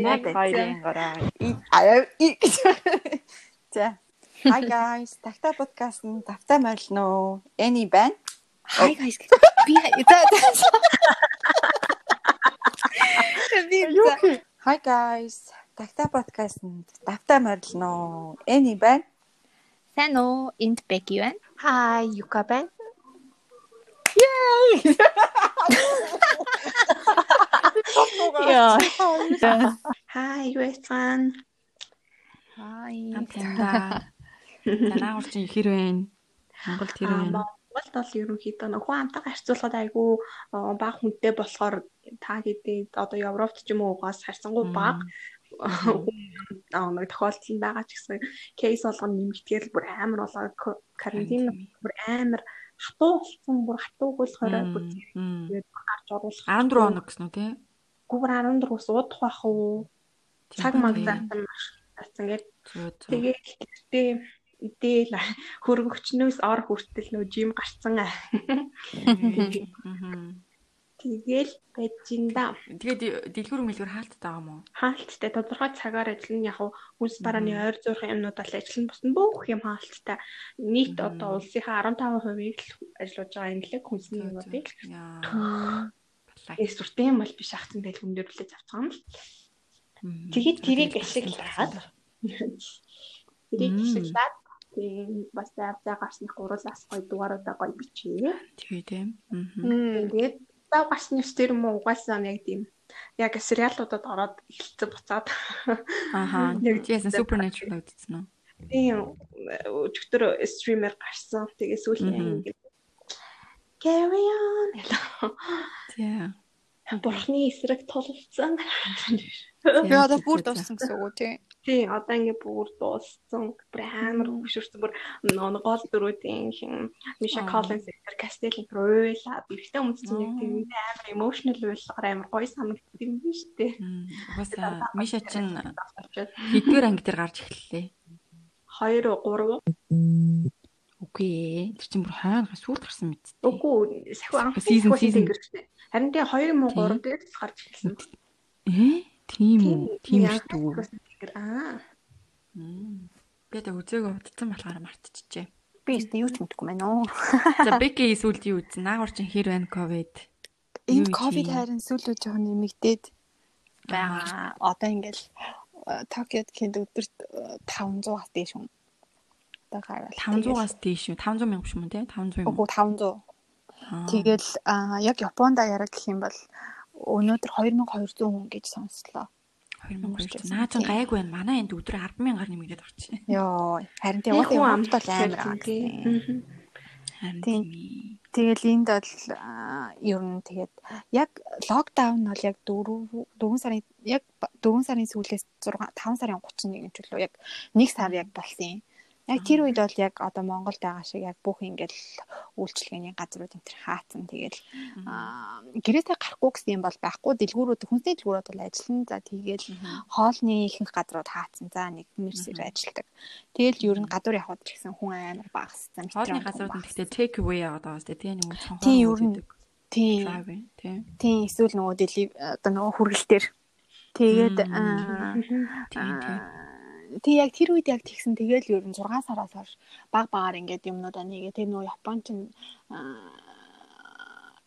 1 2-ын 3. Би Sorry, яг яг хоёрын гараа. Аа и. За. Hi guys. Такта подкаст нь тавтай морилно уу? Эни байна. Hi guys. Би за. Би за. Hi guys. Такта подкаст нь тавтай морилно уу? Эни байна. Сайн уу? Энд Беки байна. Хай, Юка байна. Яа. Хай, юу яцгаан? Hi. Амтанда. Танаагаар чи ихэр байна. Монголд хэр Аа, байна? Монголд бол ерөнхийдөө нөх хүн амтайгаа харьцуулахад айгүй аа, бага хүнтэй болохоор та гэдэг одоо Европт ч юм уу угаас харьцангуй бага аа нэг тохиолдол нь байгаа ч гэсэн кейс болгоно нэмэгдгээл бүр амар болоод ко- карантин бүр амар хатуу болсон бүр хатуу хөлхөөрөө бүр тэгээд гарч оруулах 14 хоног гэсэн үү те? Гүр 14-өөс удах бах уу цаг маг заасан маш Зөө зөө. тэгээд гэртээ идээл хөргөгчнөөс ор хүртэл нөө жим гарцсан. Тэгээл байж ин да. Тэгээд дэлгүүр мэлгүүр хаалттай байгаа мó? Хаалттай тодорхой цагаар ажиллана яг хүнс барааны ойр зургийн юмнууд бол ажиллана бус нь бүх юм хаалттай. Нийт одоо улсынхаа 15%-ийг л ажиллаж байгаа юм лээ хүнсний юмнуудыг. Яа.Ээс сүртэй юм бол биш ахсан тэгэл хүн дээр үлээж авцгаана л. Тэгээд тэрийг ашиглаад тэрийг ашиглаад тийм бас авдаа гарсных гурлаас гоё дугааруудаа гоё бичээ. Тэгээ тийм. Мгм. Тэгээд тав гарсны тэр юм уу угаасаа яг тийм яг сериалуудад ороод эхэлцээ буцаад Аха. Яг Яасан supernatural үзсэн үү? тийм өчигдөр стример гарсан. Тэгээ сүүлийн анги Carry on гэлээ. Тийм. Бурхны эсрэг тулцсан. Би одоо бүр дууссан гэсэн үг үү тий? Тий, одоо ингээ бүр дууссан. Бүр амар хөшөрсөн. Бүр нөө гол дөрүүдийн хин Миша. Коллинс тэр Кастел уйлаа. Бэрхтээ өмссөн яг тийм амар emotional уйлгаар амар гоё санагддаг юм биш үү? Угаасаа Миша чин Очоод хэдгээр анги дээр гарч эхэллээ. 2 3 Үгүй ээ. Тэр чин бүр хойно сүрд гарсан мэт. Үгүй сахиу анх сахиу season. тэнгэрчтэй. Харин тэгээ 2 муу 3 дээр л гарч эхэлсэн. Ээ? Тийм үү? Тийм шүү дээ. аа. Би одоо үзээгөө утсан болохоор мартчихжээ. Би өөртөө юу ч мэдэхгүй байна уу. За Беки сүүлд юу үзсэн? Наагур чин хэр байна ковид? Энд Юу ковид чи? хайрын сүүлүүд жоохон нэмэгдээд байгаа. Одоо ингээл э, Токиод гээд өдөрт э, 500-аас дээш хүн. Одоо гараад 500-аас дээш үү? 500 мянга биш юм уу те? 500 юм. Үгүй 500. Аа. Тэгэл яг Японд яраг гэх юм бол өнөөдөр 2200 хүн гэж сонслоо. 2200. Наа чин гайг байна. Манай энд өдөр 100000-аар нэмэгдээд орчих. Йоо, харин тэгээ хүн Японд бол амт амар аа. тий. Тийм. тийм. Тэгэл энд бол ер нь тэгээд яг локдаун бол яг 4 4 сарын яг 4 сарын сүүлээс 6 5 сарын 31-нд ч үлээ яг 1 сар яг болсон юм. Яг тэр үед бол яг одоо Монголд байгаа шиг яг бүх ингээл үйлчлэгээний газрууд энэ төр хаацсан тэгэл аа, гэрээсээ гарахгүй гэсэн юм бол байхгүй дэлгүүрүүд хүнсний дэлгүүрүүд бол ажиллана. За тэгэл хоолны ихэнх газрууд хаацсан. За нэг мэрсээр ажилдаг. Тэгэл ер нь гадуур явхад ч гэсэн хүн амар багассан. Хоолны газрууд нь гэхдээ take away яваад байгаа сте тийм юм уу? цонхоор Тийм, ер нь. Тийм. Тийм. Эсвэл нөгөө дели одоо нөгөө хүргэлтэр. Тэгээд Тийм тийм. Тэг яг тэр үед яг тэгсэн тэгэл ер нь 6 сараас хойш баг багаар ингээд юмнуудаа нэгээ тэр нөгөө Япон ч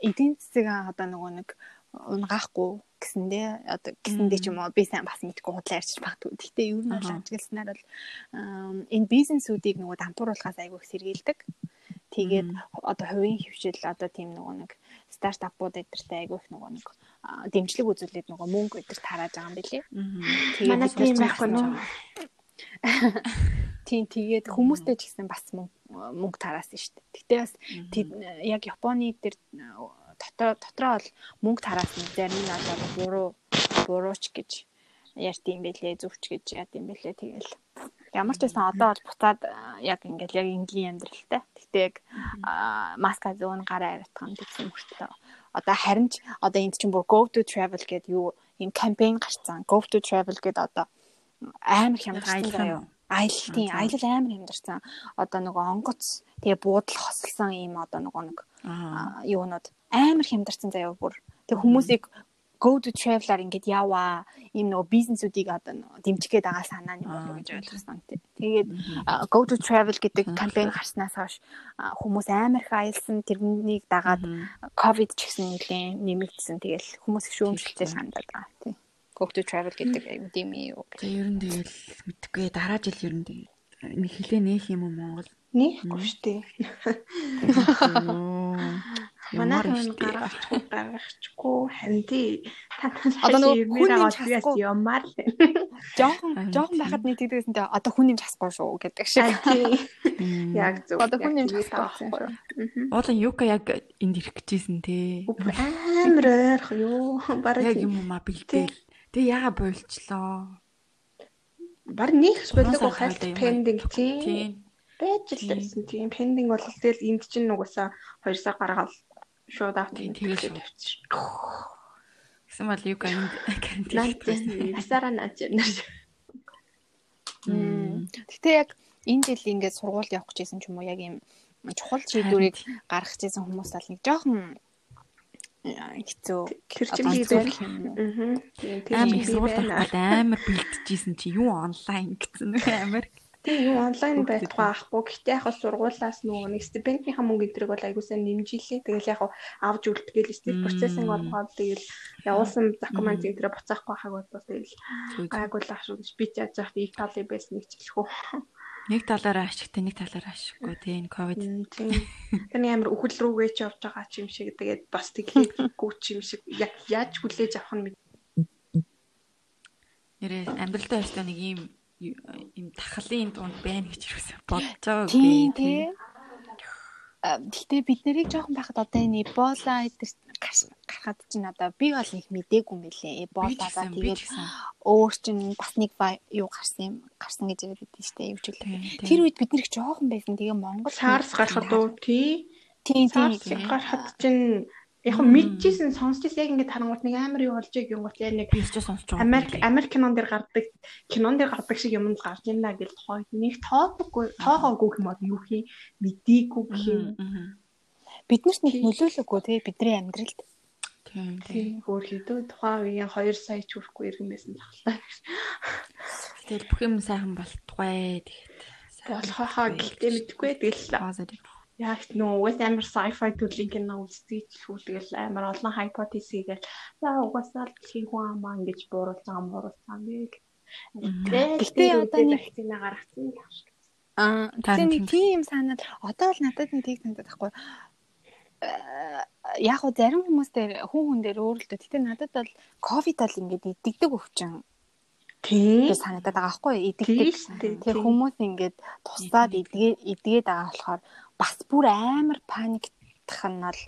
эдийн засаг одоо нөгөө нэг унгаахгүй гэсэндээ одоо гэсэндээ ч юм уу би сайн бас мэдгүй худлаа ярьчих багтгүй. Гэхдээ ер нь бол ажигласнаар бол энэ бизнесүүдийг нөгөө дампууруулахаас айгүй их сэргийлдэг. Тэгээд одоо хувийн хөвшил одоо тийм нөгөө нэг стартапууд эдэртэй айгүй их нөгөө нэг дэмжлэг үзүүлээд нөгөө мөнгө эдэр тарааж байгаа юм билий. Тэгээд Манай тийм байхгүй нөө. Тийм тэгээд хүмүүстэй ч гэсэн бас мөнгө тараасан шүү дээ. Гэтэ бас яг Японы дээр дотоо дотроо бол мөнгө тараасан зарим нь одоо буруу бурууч гэж ярьд юм бэлээ зүвч гэж яд юм бэлээ тэгэл ямар ч байсан одоо бол буцаад а, яг ингээл яг энгийн амьдралтай. Гэтэ яг маска зөөн гараа ариутгах гэсэн мөртлөө одоо харин ч одоо энд чинь бүр go to travel гэдэг юу юм кампайн гарцсан. Go to travel гэдэг одоо амар хямдсан Аялал заяа. юм. Аялал амар хямдарсан. Одоо нөгөө онгоц тэгээ буудлах хосолсон ийм одоо нөгөө нэг юунууд амар хямдарсан заяа бүр. Тэг хүмүүсийг go to traveler ингээд яваа ийм нөгөө бизнесүүдийг одоо дэмжихэд байгаа санаа нь болов гэж ойлгосон тий. Тэгээд go to travel гэдэг кампайн гарснаас хойш хүмүүс амар их аялсан тэрнийг дагаад ковид ч гэсэн нэлээд нэмэгдсэн. Тэгэл хүмүүс их шүүмжлэлтэй хандаад байгаа тий. Go to travel гэдэг тийм юу. Тэгээ ер нь тэгэл мэдгүй. Дараа жил ер нь тэгээд нэг хилээ нээх юм уу Монгол? Нийхгүй шүү дээ. Манай хүн гаргачихгүй гаргачихгүй харин тий одоо нөгөө хүн нэмж хасахгүй юмар. Л жоохон жоохон байхад нэг тэгдэгсэн дээ. Одоо хүн нэмж хасахгүй шүү гэдэг шиг. Яг зөв. Одоо хүн нэмж хасахгүй Уулын юка яг энд ирэх гэжсэн тий. Амар ойрох юу бараг яг юм уу бэлдээл тэг яага болчлоо бар нэг болог хайлт пендинг тий. байж л байсан тийм пендинг бол тэгэл энд чинь нугасаа 2 сар гаргаад шууд авт тэгэл тавьчих. Гэсэн бол юу карантин асараа наач юм. Гэтэ яг энэ жил ингээд сургууль явах гэжсэн ч юм уу? Яг юм чухал шийдвэрийг гаргах гэсэн хүмүүс бол нэг жоохон хэцүү тэр чимээ байна. Аа. Тийм сургууль амар бэлтжижсэн чи юу онлайн гэсэн амар Тийм юу онлайн байтугай ахгүй. Гэхдээ яг сургуулаас нөгөө нэг стипендийнхаа мөнгө өдрийг бол аягуулсаа нэмжилээ. Тэгэл яг авч үлдэгээл стип процессинг болгоод тэгэл явуулсан документ өдрөө буцаахгүй хаг бол тэгэл гайгуул ашиг би ч яаж их талын байсан нэг ч хэлэхгүй. Нэг талаараа ашигтай, нэг талаараа ашиггүй тийм ковид. Тийм. Тэний амар үхэл рүүгээ ч явж байгаа ч юм шиг тэгээд бас тэглээгүй ч юм шиг яг яаж хүлээж авах нь нэрээ амьдралдаа өстой нэг юм юм тахлын дунд байна гэж юусэн бодож байгаагүй тий. Гэхдээ бид нарыг жоохон байхад одоо энэ Эбола гэдэг гарахад чинь одоо би бол их мдээгүй юм билээ. Эболагаа тэгээд өөр чинь бас нэг юу гарсан юм гарсан гэж яриад байдсан шүү дээ. Юу ч үлээ. Тэр үед бид нэр жоохон байсан. Тэгээ Монгол SARS гарахад уу тий. Тийм тийм гарахад чинь Яг мэдчихсэн сонсчихсан яг ингээд харангуут нэг амар юу болж байгааг юм гот яг нэг. Америк Америк кинон дээр гардаг кинон дээр гардаг шиг юм гарч ийна гэж хойд нэг тоодоггүй тоогоогүй юм бол юу хий мэдээгүй гэх юм. Биднэрт нэг нөлөөлөггүй тий бидний амьдралд. Тийм тийм хөөр хэдөө тухайн үеийн 2 сая ч хүрэхгүй иргэн байсан захлаа. Тэгэл бүх юм сайхан болтугай тэгэхэд. Болохоо гэхдээ мэдгүй тэгэл яг нөө угаас амар sci-fi төрлийн кино үздэг шүү тэгэл амар олон hypothesis хийгээл за угаасаа л дэлхийн хүн амаа ингэж бууруулж байгаа мууруулсан гээл. Гэхдээ одоо нэг вакцина гаргацсан юм шиг. Аа нэг тийм санаад одоо л надад нэг тийг санагдаад байхгүй яг хөө зарим хүмүүс дээр хүн хүн дээр өөрлөлтөө. Гэтэ надад бол ковид бол ингээд идэгдэг өвчин. Тийм. санагдаад байгаа байхгүй идэгдэг. Тэр хүмүүс ингээд тусдаад идгээд идгээд байгаа болохоор бас бүр амар паниктах нь бол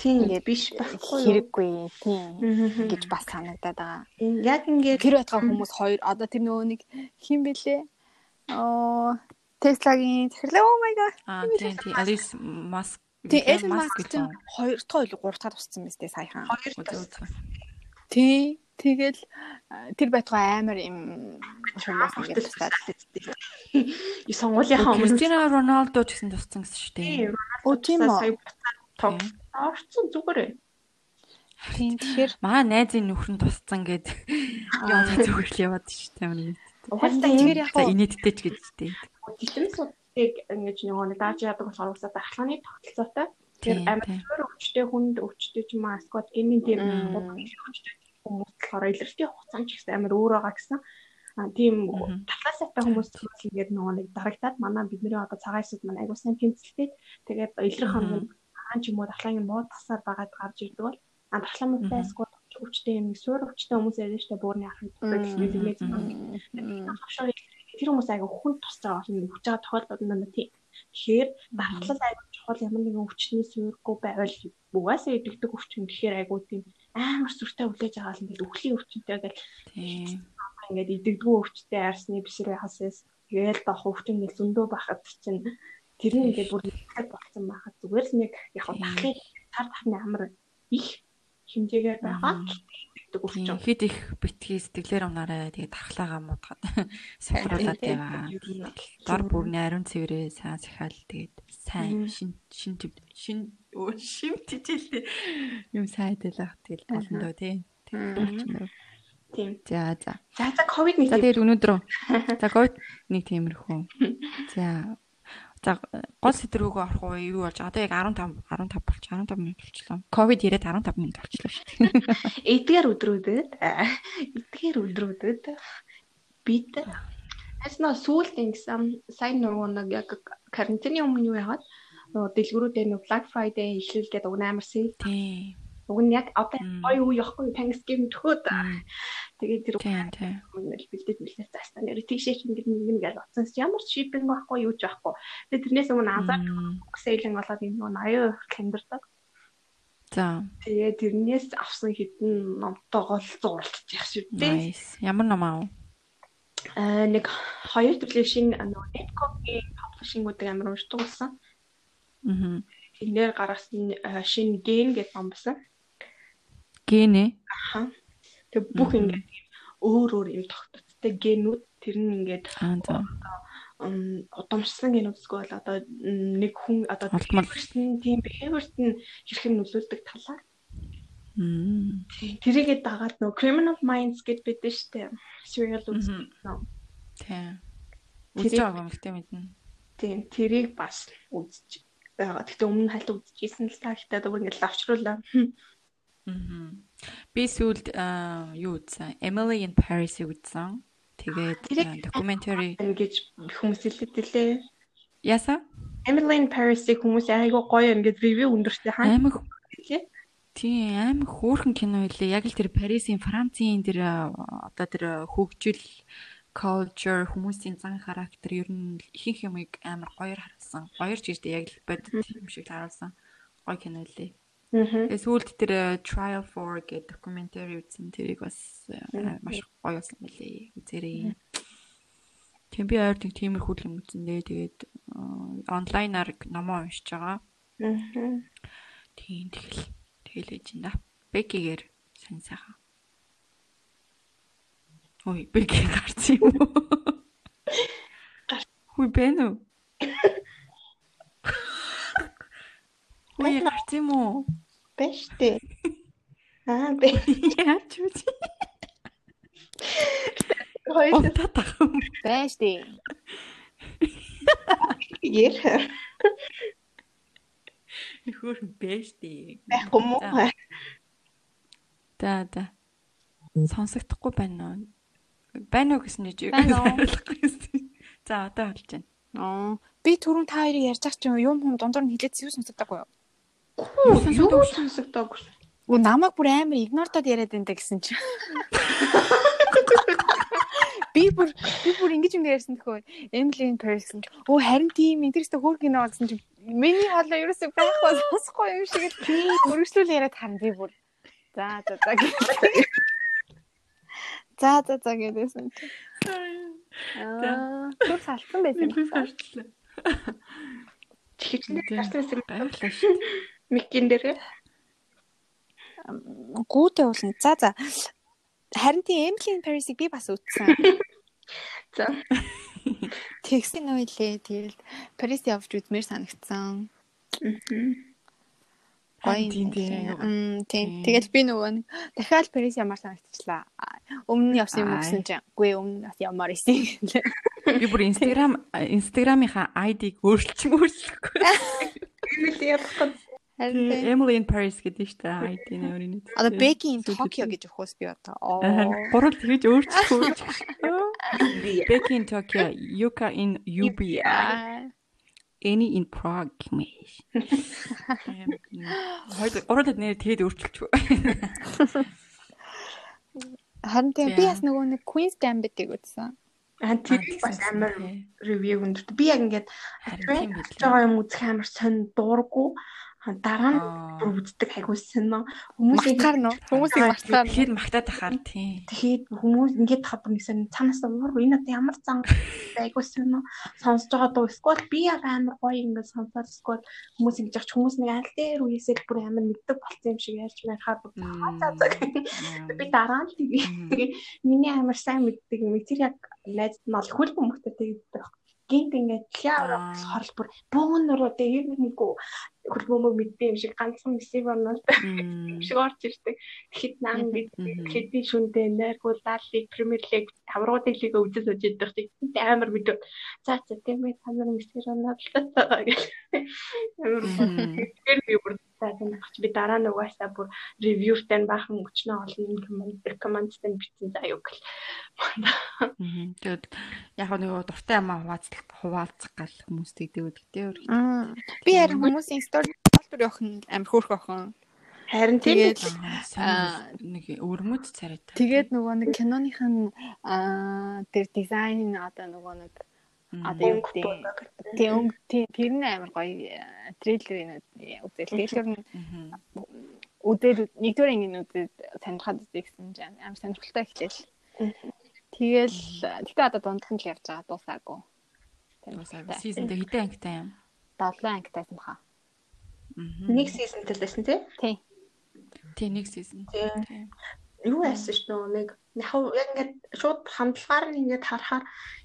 тийм ингээд биш байхгүй хэрэггүй тийм гэж бас санагдаад байгаа. Яг ингээд тэр байтгаа хүмүүс хоёр одоо тэр нөгөө нэг хин бэлээ. Оо Tesla-гийн тэгэхээр oh my god. Аа тийм тийм Alice Musk Тийм Elon Musk чинь хоёр дахь или гурав дахь туссан мэт саяхан. Хоёр дахь. Тийм Тэгэл тэр байтугай амар юм хүмүүс ингээд тусаад. И сонгуулийнхаа өмнө Кристиано Роналдо ч гэсэн туссан гэсэн шүү дээ. Оо тийм үү. Топ. Орцсон зүгээр. Тийм тэгэхээр маа найзын нөхөр нь туссан гэд яа зүгээр л яваад шүү дээ. Угаасаа энэ яг инээдтэй ч гэж дээ. Диплом судыг ингэж нөгөө дааж яадаг болохоор уусаа дахлааны тогтолцоотой. Тэр амар өвчтэй хүнд өвчтэй ч юм аа сквад гинийн тийм өвчтэй хүмүүс болохоор илэрхий хугацаанд ч гэсэн амар өөр байгаа гэсэн. Тийм талхаа сайтай хүмүүс зүгээр ингээд нөгөө нэг дарагтаад манай бидний одоо цагаан эсэд маань айгуу сайн тэмцэлтэй. Тэгээд илрэх хамгийн хаан ч юм уу дахлаагийн муу тасаар байгаад гарч ирдэг бол а дахлаа муу байсгүй өвчтэй юм суур өвчтэй хүмүүс яриа штэ буурны ахын төгөлтэй тэр хүмүүс айгуу хүн тусч байгаа болно хүч байгаа тохиолдолд нь тийм. Тэгэхээр багтлал айгуу чухал ямар нэгэн өвчтний суурьгүй байвал угаасаа идэгдэг өвчин гэхээр айгуу тийм амар сүртэй хүлээж аваад ингээд өвхлийн өвчнөд гэл ингээд идэгдгүү өвчтэй арсны бишрээ хасээс тэгэл доох өвчин гэл зөндөө байхад чинь тэр нь ингээд бүр нэг болсон байхад зүгээр л нэг яг дахлын тар тахны амар их хэмжээгээр байгаа гэдэг өвчин. Хэд их битгий сэтгэлээр унаарай тэгээ дархлаагаа муудгаад сахируулаад яваа. Дор бүрний ариун цэврээ сайн сахиал тэгээд сайн шин шин шин Өө шимт ижэлтэй юм сайдэлах тэгэл болно доо тий. Тийм. За за. За за ковид нэг За тэгээд өнөөдөр за ковид нэг тиймэрхүү. За За гол сэдв рүүгээ орох уу юу болж байгаа. Одоо яг 15 15 болч 15 минут болчихлоо. Ковид ирээд 15 минут болчихлоо шүү дээ. эдгээр өдрүүдэд эдгээр өдрүүдэд бид хас нөө сүүлд ингэсэн сайн нөгөө нэг яг карантины өмнө юу яагаад нөгөө дэлгүүрүүдээ нөгөө Black Friday эхлүүлгээд уг амар. Тийм. Уг нь яг одоо гоё үе явахгүй Thanksgiving төхөөд тэгээд тэр мөнгө бэлдээд мэлээ заастаа нэр тийшээ чинь ингэ нэг нэг аль утсан ямар ч шипинг байхгүй юу ч байхгүй. Тэгээд тэрнээс өмнө азар сейлинг болоод энэ нөгөө 80% хямдэрдэг. За. Тэгээд тэрнээс авсан хитэн номтойгоо л зурлчих шүү дээ. Nice. Ямар ном аа? Аа нэг хоёр төрлийн шинэ нөгөө Netcom-ийн publishing-уудыг амар уншдаг болсон. Аа. Тэрнээр гаргасан шинэ ген гэдэг ном байсан. Гэнэ. Аха. Тэг бүх ингээд өөр өөр юм тогтцтой генүүд тэр нь ингээд удамшсан генүүд эсвэл одоо нэг хүн одоо Олдмол. тийм behavior-т нь хэрхэн нөлөөлдөг талаар тэрийгээ дагаад нөгөө criminal minds гэд шүү дээ. Serial үзсэн. Тийм. Үзэж байгаа юм гэдэг мэднэ. Тийм тэрийг бас үзэж байгаа. Гэтэ өмнө хальт үзчихсэн л та гэхдээ одоо ингээд лавчруулаа. Аа. Би сүүлд юу үзсэн? Emily in Paris-ийг үзсэн. Тэгээд documentary Ингэж хүмүүс хэлэхдээ ясаа? Emily in Paris-ийг хүмүүс айгүй гоё ингээд ревю өндөртэй хаа. Амар Тий. Тийм амар хөөрхөн кино илээ. Яг л тэр Парисын, Францын тэр одоо тэр хөгжил culture хүмүүсийн зан характер ер нь ихэнх юмыг амар гоёор харуулсан. Гоёр ч гэдэг яг л бодит юм шиг харуулсан. Гоё кино илээ. Тэгээ сүүлд тэр а, Trial for гэдэг documentary үзсэн. Тэрийг бас а, маш гоё болсон мөлий. Үзээрэй. Тийм би ойр нэг тиймэрхүү юм үзэндээ тэгээд а, онлайнаар номоо уншиж байгаа. Аа. Тийм тэгэл тэгэл ээж энэ. Бекигээр сайн сайхан. Ой, Беки гарсан юм уу? Хүй бэ нү? Хүй гарсан юм уу? Бэш дээ. Аа бэ. Яач вэ? Хоёр Онтаа тахам. Байж дээ. яэр Нөхөр бэж дээ. байхгүй мó. Да да. Сонсогдохгүй байна уу? Байна уу гэсэн чинь Байна уу? хариулахгүй байсан. За одоо болж байна. Аа. Би түрүүн та хоёрыг ярьж байгаа чинь юм юм дундуур нь хилээд зэв сонсогдоогүй юу? Юу сонсогдоогүй. Уу намайг бүр амар игнортод яриад энэ гэсэн чинь. Би бүр би бүр ингэж юм ярьсан төхөө. Emily in Paris чинь өө харин тийм интернетээ хөөр кино гэсэн чинь миний хоолой ерөөсөй байхгүй сонсохгүй юм шиг л өргөжлүүл яриад харна би бүр. За за за гэж. За за за гэдээсэн чинь. Аа. Түр салсан байсан Би юм. фартлаа. Чихчлээ Тийм. гарсан Гайхлаа шүү. Микин дээр. Гүүтэй уулна. За за. Харин тийм Emily in Paris-ыг би бас үзсэн. За. Тэгсэн үү лээ. Тэгэл Парис явж үзмээр санагдсан. Гоё Тийм, юм тийм. Тэгэл би нөгөө дахиад Парис ямар санагдчихлаа. Аа, Өмнө нь явсан юм Аа. гэсэн чинь үгүй өмнө нь бас ямар исэн. Би бүр Instagram Instagram-ийнхаа ID-г өөрчилж мөрчлөхгүй. Эмили явах гэж. Харин. Emily in Paris гэдэг шүү дээ ID нэрийн. Одоо Becky in Tokyo гэж өгөхөөс би одоо. Оо. Гурал тэгж өөрчлөхгүй. Becky in Tokyo, Yuka in UB, Аа. Any in Prague гэмээр. Хоёр гурал нэр тэгээд өөрчилчихв. Харин би бас нөгөө нэг Queen's Gambit-ийг үзсэн. Аа тэр бас амар ревю өндөрт. Би яг ингээд тийм билээ. байгаа юм үзэх амар сонь дуургүй. Аа, Дараа нь бүр үздэг айгуу сонь. Хүмүүсийн Мартахаар нөө. Хүмүүсийг мартахаар. Тэгэхээр магтаад тахаар тий. Тэгэхэд хүмүүс ингээд хабар нэгсэн цаанаас уур энэ одоо ямар зан айгуу сонь сонсож байгаа дөө эсвэл би яг амар гоё ингээд сонсоод эсвэл хүмүүс ингэж явах хүмүүс нэг аль дээр үесэл бүр амар мэддэг болсон юм шиг ярьж байхаар бүр цаа цаа би дараа нь тэгээ миний амар сайн мэддэг юм тэр яг найз нь ол хөл хүмүүстээ тэгдэг гинт ингээд лявра болохоор бүр бөөнөрөө тэгээ нэггүй хөлбөмбөг мэддэг юм шиг ганцхан мессеж орнол юм шиг орж ирдэг. Тэгэхэд наан бид хэдийн шүндээ найргуулаад лиг премьер лиг тавруудын лиг үзэл үзэж идэх тийм амар мэдв. За за тийм ээ та нар мессеж орнол гэх. Амар тэгэхээр би бүр цаасан багч би дараа нь угаасаа бүр ревьютай нь баахан өчнөө олон коммент рекомендтэй бичсэн заяа гэл. Тэгээд яг нэг дуртай амаа хуваалцах хуваалцах гал хүмүүс тэгдэг гэдэг үү. Би харин хүмүүсийн болтор явах нь амар хөөрх охин. Харин тэгээд нэг өрмөд царайт. Тэгээд нөгөө нэг киноных нь тэр дизайн одоо нөгөө нэг одоо юу гэдэг тийм тэр нь амар гоё трейлерын үзэл трейлер нь үдээр нэгдүгээр ангийн үдээр сонирхоод үзсэн чинь амар сонирхолтой эхлэв. Тэгэл тэгтээ одоо дундхан л явж байгаа дуусаагүй. Тэр сизонтэй хэдэн ангитай юм? 7 ангитайсан баха. Нэг сизонтэй байсан тий? Тий. Тий нэг сизон. Тий. Юу яасан ш нөө нэг яг ингээд шууд хамтлагаар нь ингээд харахаар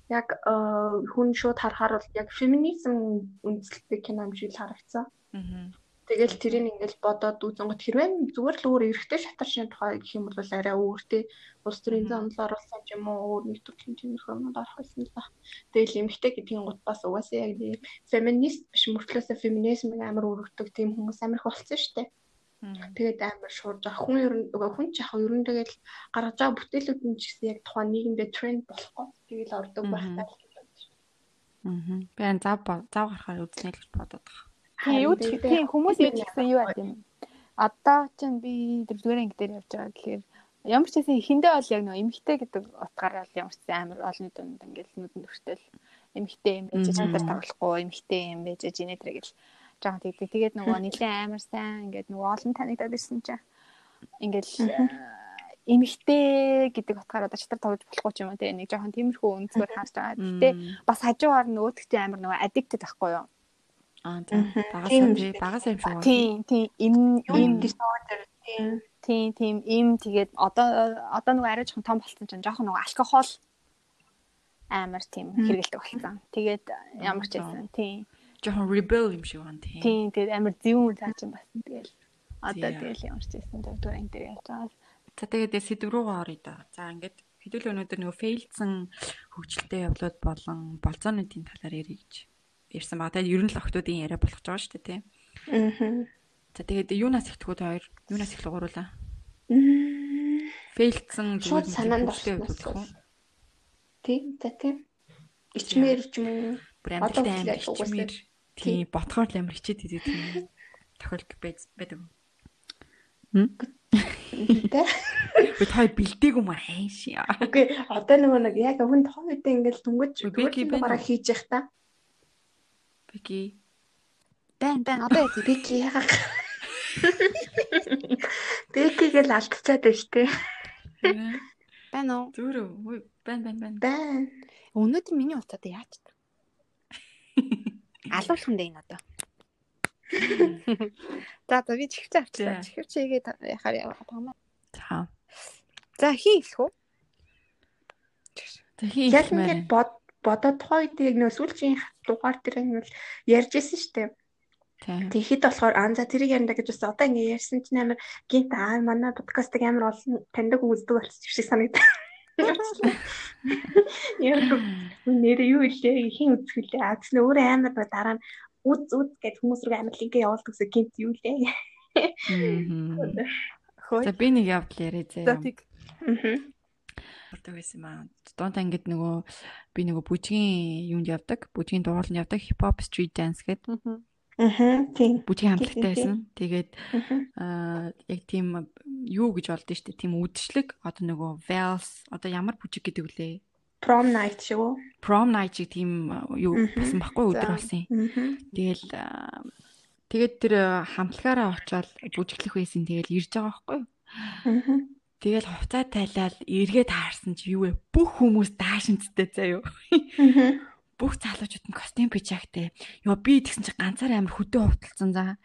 яг хүн шууд харахаар бол яг феминизм үндэслэлтэй кино юм шиг харагдсан. Аа. Тэгэл тэрийг ингээл бодоод үзэнгот хэрвээ зүгээр л өөр эргэтэй шатар шин тухай гэх юм бол арай өөртөө улс төрийн зам онол оруулсан юм уу өөр нэг төрлийн тиймэрхүү юмд орох байсан л ба. Тэгэл эмгтэй гэдгийн гут бас угаасаа яг нэг феминист биш мөртлөөсөө феминизмыг амар өргөдөг тийм хүмүүс амар их болсон дээ. Тэгээд амар шуурж байгаа. Хүн ер нь хүн ч яг ер нь тэгэл гаргаж байгаа бүтээлүүд нь ч гэсэн яг тухайн нийгэмдээ тренд болохгүй. Тэгэл ордог байхтай. Аа. Би ан зав зав гарахаар үзнэ л гэж бодоод байгаа. Тийм юу тийм хүмүүс юу гэсэн юу байт юм. Одоо ч би дөрөвдүгээр анги дээр явж байгаа гэхээр ямар ч гэсэн эхэндээ бол яг нөгөө эмхтэй гэдэг утгаараа л ямар ч амар олонний дунд ингээл нүдэн өртөл эмхтэй юм байж чадвар тавлахгүй эмхтэй юм байж генетрэ гэж жоохон тэгдэг. Тэгээд нөгөө нэлийн амар сайн ингээд нөгөө олон танигдаад ирсэн чинь ингээл эмхтэй гэдэг утгаараа чатар тавж болохгүй ч юм уу те нэг жоохон тиймэрхүү үнцгээр харж байгаа. Гэтэ бас хажуугаар нөгөөдгтээ амар нөгөө addicted байхгүй юу? Аа тийм. Багасаа тий, багасаа юм шиг. Тийм, тийм. Им им нөөдөр тийм. Тийм, тийм. Им тэгээд одоо одоо нөгөө арай жоохон том болсон чинь жоохон нөгөө алкогол амар тийм хэрэгэлдэг болсон. Тэгээд ямар ч байсан. Тийм. Жоохон rebel юм шиг байна тийм. Тийм, тэгээд амар зөвүүн цаа чинь бас тэгэл одоо тэгэл ямар ч байсан дөрөвдүгээр анги дээр явж байгаа. За тэгээд сэдв рүү оръё да. За ингээд хэдүүл өнөөдөр нөгөө фейлдсэн хөгжилтэй явдлууд болон болцоонуудын талаар ярих гэж ярьсан баг. Тэгээд ер нь л охтуудын яриа болох жоо шүү дээ тий. Аа. За тэгээд юунаас ихтгэхүүд хоёр юунаас их гуруулаа? Фейлдсэн зүгээр санаанд орсон. Тийм за тийм. Ичмэр ч юм уу. Бүр амьдралтай амар ичмэр. Тийм ботхоор л амар хичээд идэв тийм. Тохиолдол байдаг. Хм? Тэ. Би той бэлдээг юм хайш. Окей, одоо нөгөө нэг яг хүн тоо үедээ ингээл дүнгэж би бараа хийж явах та. Бики. Бэн бэн одоо яа Бики яах. Бикигээл алдчихад байна шүү дээ. Бэн уу? Зүрөө. Бэн бэн бэн. Бэн. Өнөөдөр миний утаад яач та. Алуулах юм дээ энэ одоо. За за би чихвч авчлаа. Чихвч хийгээд яхаар явах юм. За. За хийх үү? За хийх яг ингээд бод бодоод тухайн үед яг нөө сүүлчийн дугаар дээр ингээл ярьж исэн штэ. Тэгэхэд болохоор аа за тэрийг ярина гэж бас одоо ингээ ярьсан чинь амар гинт аа манай подкастыг амар олон таньдаг үздэг болсон шиг санагдав. Яа нэр юу илээ хин үзэх үлээ аа тэгснэ өөрөө амар дараа нь үз үз гэд хүмүүс рүү амар линкээ явуулдаг гэсэн гинт юу лээ. За би нэг явдал яриа зэ. За тэг. Аа болдог байсан маа. Дуунтаа ингээд нөгөө би нөгөө бүжгийн юунд явдаг. Бүжгийн дугууланд явдаг hip hop street dance гэдэг. Аа тийм. Бүжгийн хамтлагтай байсан. Тэгээд аа яг тийм юу гэж болд нь штэ тийм үдшилэг одоо нөгөө vals одоо ямар бүжиг гэдэг үлээ. Prom night шиг үү? Prom night шиг тийм юу болсон байхгүй өдөр болсон. Тэгэл тэгээд тэр хамтлагаараа очиод бүжиглэх байсан. Тэгэл ирж байгаа байхгүй юу? Тэгэл хувцаа тайлал эргээд таарсан чи юу вэ? Бүх хүмүүс даашинцтэй заяо. Бүх залуучууд нь костюм пижактэй. Йоо би тэгсэн чи ганцаар амар хөдөө хувталсан за.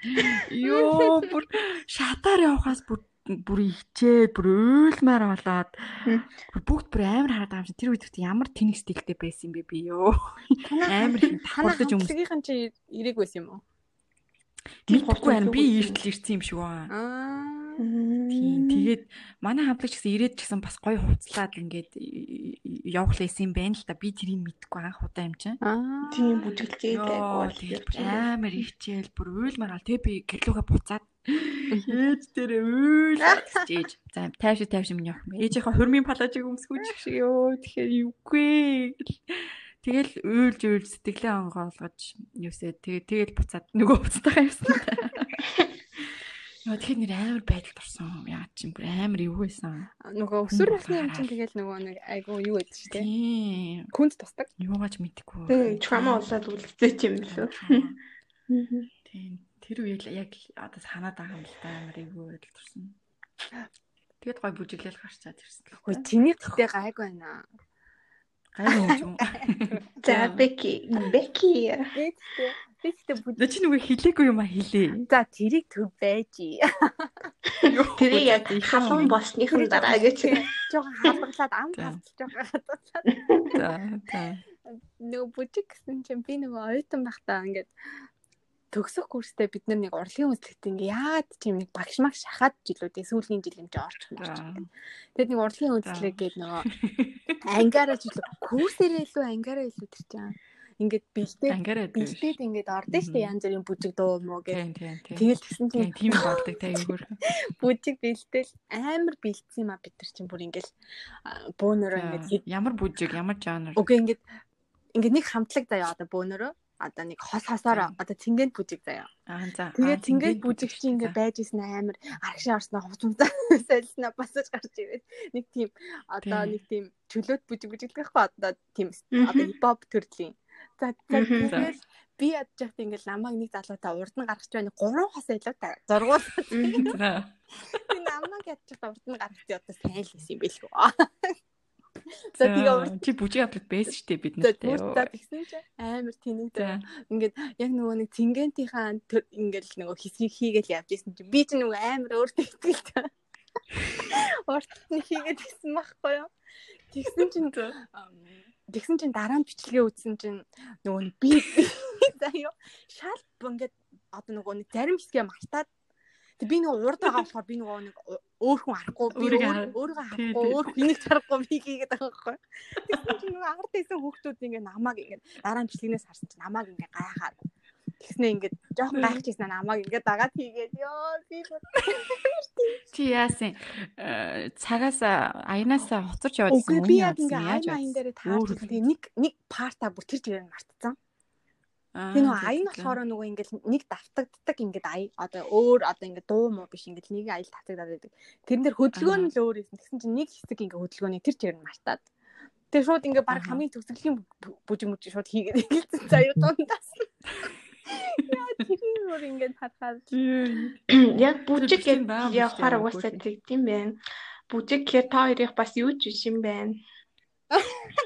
Йоо бүр шатаар явхаас бүр бүр ичээд бүр уйлмаар болоод бүгд бүр амар хараад байгаа юм чи тэр үед ямар тэнэг стилтэй байсан юм бэ би ёо амар их тахуулж өмсгийнхэн чи ирэг байсан юм уу Мэдгүй байна. Би эртэл ирсэн юм шиг байна. Аа. Тийм. Тэгээд манай хамтлагч гэсэн ирээд гэсэн бас гоё хувцлаад ингээд явах лээсэн юм байна л да. Би тэрийг мэдгүй анх удаа юм чинь. Аа. Тийм Тэгээд бүр амар ичээл бүр уйлмаар гал. Тэгээ би гэрлүүгээ буцаад ээж дээр уйл гэж. За тайвш тайвш минь явах юм. Ээжийнхээ хурмын палажиг өмсгүүч шиг ёо. Тэгэхээр юугүй. Тэгэл уйлж уйлж сэтгэлээ онгоолгож юусээ тэгээ тэгэл буцаад нөгөө буцтайгаа явсан. Яа тэгэхээр нэр амар байдалд орсон. Яа чи бүр амар юу байсан. Нөгөө өсвөр насны юм чинь тэгэл нөгөө нэг айгу юу гэдэг шүү дээ. Тийм. Хүнд тусдаг. Юугаач мэдэхгүй. Тэгээ трама болоод үлдээч юм лөө. Тийм. Тэр үеэл яг одоо санаад байгаа юм л да амар юу байдалд орсон. Тэгээд гой бүжиглэл гарчаад ирсэн. Хөөе чиний гэтээ гайг байна. Гай юм юм. За Беки, Беки. Гэтээ бүд. Нэ чи нүгэ хилээгүй юм а хилээ. За тэрийг төв байж. Тэрийг яг халуун болсныхын дараа гэж. Жохон халгалаад ам За. хавцж байгаа хатаад. За за. Нөгөө бүжиг гэсэн чинь би нөгөө оюутан байхдаа ингээд төгсөх курстэй бид нар нэг урлагийн үзлэгт ингээ яагаад тийм нэг багш маг шахаад жилүүдээ сүүлийн жил юм чи орчих юм байна. Тэгээд нэг урлагийн үзлэг гээд нөгөө ангаараа жилүү курсэрээ илүү ангаараа илүү тэр чинь ингээд бэлдээд бэлдээд ингээд ордон штэ янз бүрийн бүжиг дуу муу тийм. Тэгэл тэгсэн чинь тийм болдог та юу хөр. бүжиг бэлдээл амар бэлдсэн юм а бид нар чинь бүр ингээл бөөнөрөө ингээд ямар бүжиг, ямар жанр. үгүй ингээд ингээд нэг хамтлаг заяа одоо бөөнөрөө одоо нэг хос хосоор одоо цэнгэнд бүжиг заяа. Аа за. Тэгээд Аа, цэнгээд бүжиг чи ингээд байж исэн амар аргашаа орсноо хувцмцаа солисноо басаж гарч ирээд нэг тийм одоо нэг тийм чөлөөт бүжиг бүжиглэх байхгүй одоо тийм одоо хипхоп төрлийн. За за тэгээд би ядж яхад ингээд намайг нэг залуутай урд нь гаргаж байна. Гурван хос илүү та зургуул. Би намайг ядж урд нь гаргаж явдаа сайн л байсан юм бэлгүй. За тэгээ урд чи бүжиг авдаг байсан шүү дээ бид За нартай. за тэгсэн чинь амар тэнэг За. ингээд яг нөгөө нэг цэнгэнтийнхаа төр ингээд нөгөө хэсгийг хийгээл явж исэн чинь би ч нөгөө амар өөртөө итгэлтэй. Урт нь хийгээд гисэн байхгүй юу? Тэгсэн чинь тэгсэн чинь дараа нь бичлэгээ үзсэн чинь нөгөө би заяа шал ингээд одоо нөгөө нэг зарим хэсгээ мартаад би нөгөө урд байгаа болохоор би нөгөө нэг өөр хүн харахгүй би Өөрийгөө харахгүй өөр хүнийг харахгүй би хийгээд байгаа байхгүй. Тэгсэн чинь нөгөө ард байсан хүүхдүүд ингээ намайг ингээ дараа нь бичлэгнээс харсан чинь намайг ингээ гайхаад тэгснэ ингээ жоохон гайхчихсан намайг ингээ дагаад хийгээд ёо би Чи яасан? Э, Цагаас аянаас хоцорч яваад ирсэн. яг явсан, ингээ яаж айн дээр таарч нэг нэг парта бүр тэр чигээр мартцсан. Тэгээ нөгөө аян болохоор нөгөө ингээл нэг давтагддаг ингээд ая одоо өөр одоо ингээд дуу муу биш ингээд нэг аял татагдаад байдаг. Тэрэн дээр хөдөлгөөн л өөр юм. Тэгсэн чинь нэг хэсэг ингээд хөдөлгөөний тэр чигээр нь мартаад. Тэгээ шууд ингээд баг хамгийн төгсгөлийн бүжиг мүжиг шууд хийгээд эхэлсэн заяа дундаас. Яа тэр өөр ингээд харахад Яг бүжиг гэж явахаар угаасаа тэгдэм байх. Бүжиг гэхээр та хоёрыг бас юу ч биш юм байна.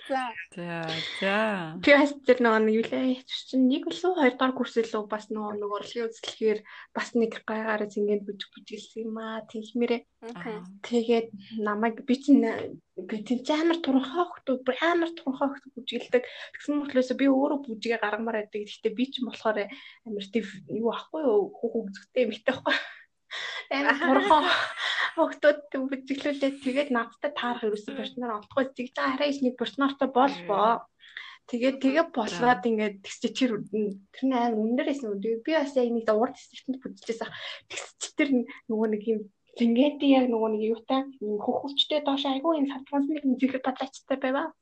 За. За за. Би бас тэр нөгөө нэг юу лээ? Чинь нэг лөө хоёр дахь курс лөө бас нөгөө нэг урлагийн үзлэхээр бас нэг гайгаараа зингээд бүжиг бүжиглсэн юм аа. Тийхмээрээ Аа. тэгээд намайг би чинь би тийм ч амар туранхай хөхтөө бүр амар туранхай хөхтөө бүжиглдэг. Тэгсэн мөртлөөсөө би өөрөө бүжигээ гаргамаар байдаг. Гэхдээ би чинь болохоор амар тийм юу ахгүй юу? Хүүхүү зүгтэй эмэгтэй ахгүй амар туранхай хөхтөд бүжиглүүлээ тэгээд надтай таарах ерөөсөө партнер олдохгүй тэгж арай их нэг партнертай болбоо Тэгээд тэгээ болоод ингээд тэгсч тэр тэр нь амар өндөрөөсөн үү. Би бас яг нэг урд стилтэнд бүжижээс ах. Тэгсч тэр нөгөө нэг юм Лингети яг нөгөө нэг юутай хөхөвчтэй доош айгүй юм савтганс нэг зэхэр бадлаачтай байваа.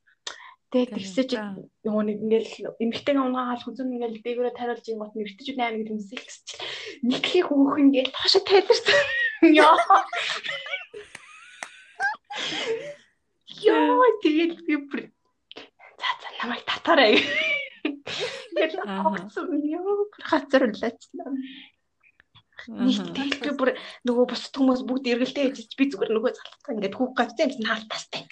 Тэгээд тэгсэж За. нөгөө нэг ингээл эмхтэйг унгаагаал хүзүн ингээл дээгүүрээ тариулж ингот нэртэж байна гэдэг юмсэл гэсч нэг их хөөх ингээл доошо тайлбарсан. Яа. Яа тэгээд би бүр за за намайг татаарай. Ингээл Ааха. огцсон ёо хацар улаачлаа. Нэг тэгэл би бүр нөгөө бусд хүмүүс бүгд эргэлдээ хийж би зүгээр нөгөө залхах ингээд хүүх гацсан юм хаалтастай.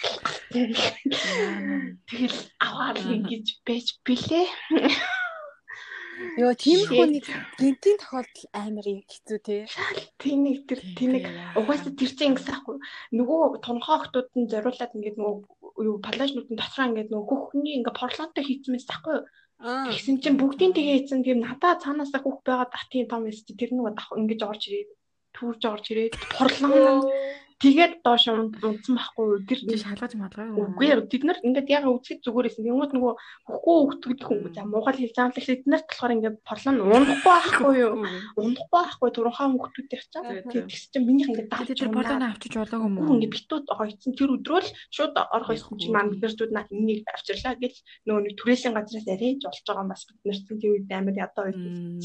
Тэгэл аваад ингэж байж билээ. ёо тийм Shit. хүн нэг гинтийн тохиолдол амар хэцүү те. Тэнийг тэр тэнийг угаасаа тэр чинь ингэсэн аахгүй нөгөө тунхаа охтууд нь зориулаад ингээд нөгөө юу палажнууд нь дотроо ингээд нөгөө хөхний ингээд порлонтой байсан аахгүй юу? Тэгсэн чинь бүгдийн тэгээ ийцэн тийм надаа цаанаасаа хүүх байгаад ах тийм том эс чи тэр нөгөө дах ингэж орж ирээд түүрж орж ирээд борлон тэгээд доош унтсан байхгүй тэр Чи шалгаж малгай? Үгүй ээ. Бид нар ингээд яг үзэхэд зүгээрээс юмуд нөгөө хөхгүй өгдөг хүн за муугал хийж байгаа юм л бид нарт болохоор ингээд порлон унахгүй байхгүй юу? Унахгүй байхгүй турхаа хүмүүстүүдээр ч тэгээд тэгс чинь минийх ингээд давж тэр болооно авчиж болоогүй Үгүй мүү? ингээд битүүд хойцсон. Тэр өдрөө л шууд орох байсан чинь маань бидэрчүүд наа энийг авчирлаа гэж нөгөө нэг түрээсийн газраас арийж болж байгаа юм бас бид нар чинь тийм үед амар ядаа байсан.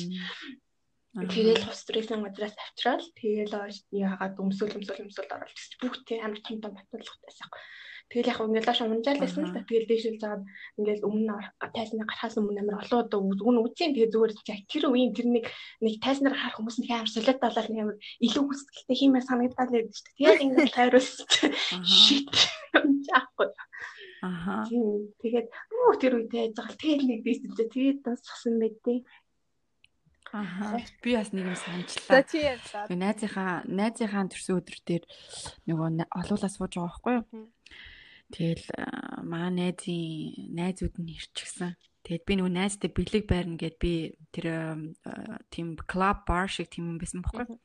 Тэгэл хус түрээсийн газраас авчраад тэгэл яагаад өмсөл өмсөл өмсөл гэж бүгдээ амар том том баталгатайсан. Тэгэл яг ингээд лааш унжаал байсан л та тэгэл дээшэл жаад ингээд өмнө тайснаа гарахаас өмнө амар олон удаа үгүн үзэн тэгээ зүгээр яг тэр үеийн тэр нэг нэг тайснаар харах хүмүүс нэг амар солиод болоод нэг амар илүү хүсэлттэй хиймээр санагдаад байдаг шүү дээ. Тэгээд ингээд тайруулсан чинь shit унжаахгүй. Аха. Тэгээд оо тэр үед байж байгаа л тэгэл нэг чинь тэгээд дуусчихсан байдیں۔ Аха. Би бас нэг юм За санджлаа. чи ярьлаа. Найзынхаа найзынхаа төрсөн өдөр дээр нөгөө олуулаа сууж байгаа байхгүй юу? Тэгэл аа, маа найзын найзууд нь ирчихсэн. Тэгэд би нөгөө найзтай бэлэг байрна гэд би тэр тийм клуб бар шиг тийм юм байсан байхгүй юу?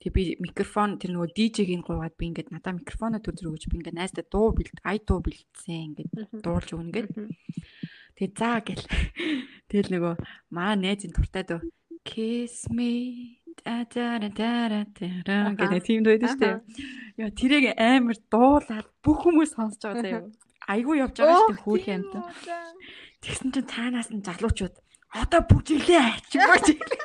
Тэгээ би микрофон тэр нөгөө DJ-гийн гуугаад би ингээд надаа микрофоноо төр зүргэж би ингээд найзтай дуу бэлд ай дуу бэлдсэн ингээд дуурлж өгнө гэд. Тэгээ заа гэл. Тэгэл нөгөө маа найзын туртай дөө kiss me да да да да гэдэг тийм байдаг шүү дээ. Яа тэрийг амар дуулаад бүх хүмүүс сонсож байгаа заяа. Айгу явж байгаа шүү дээ хөөх юмт. Тэгсэн чинь цаанаас нь залуучууд одоо бүжиглээ чимээ чиглээ.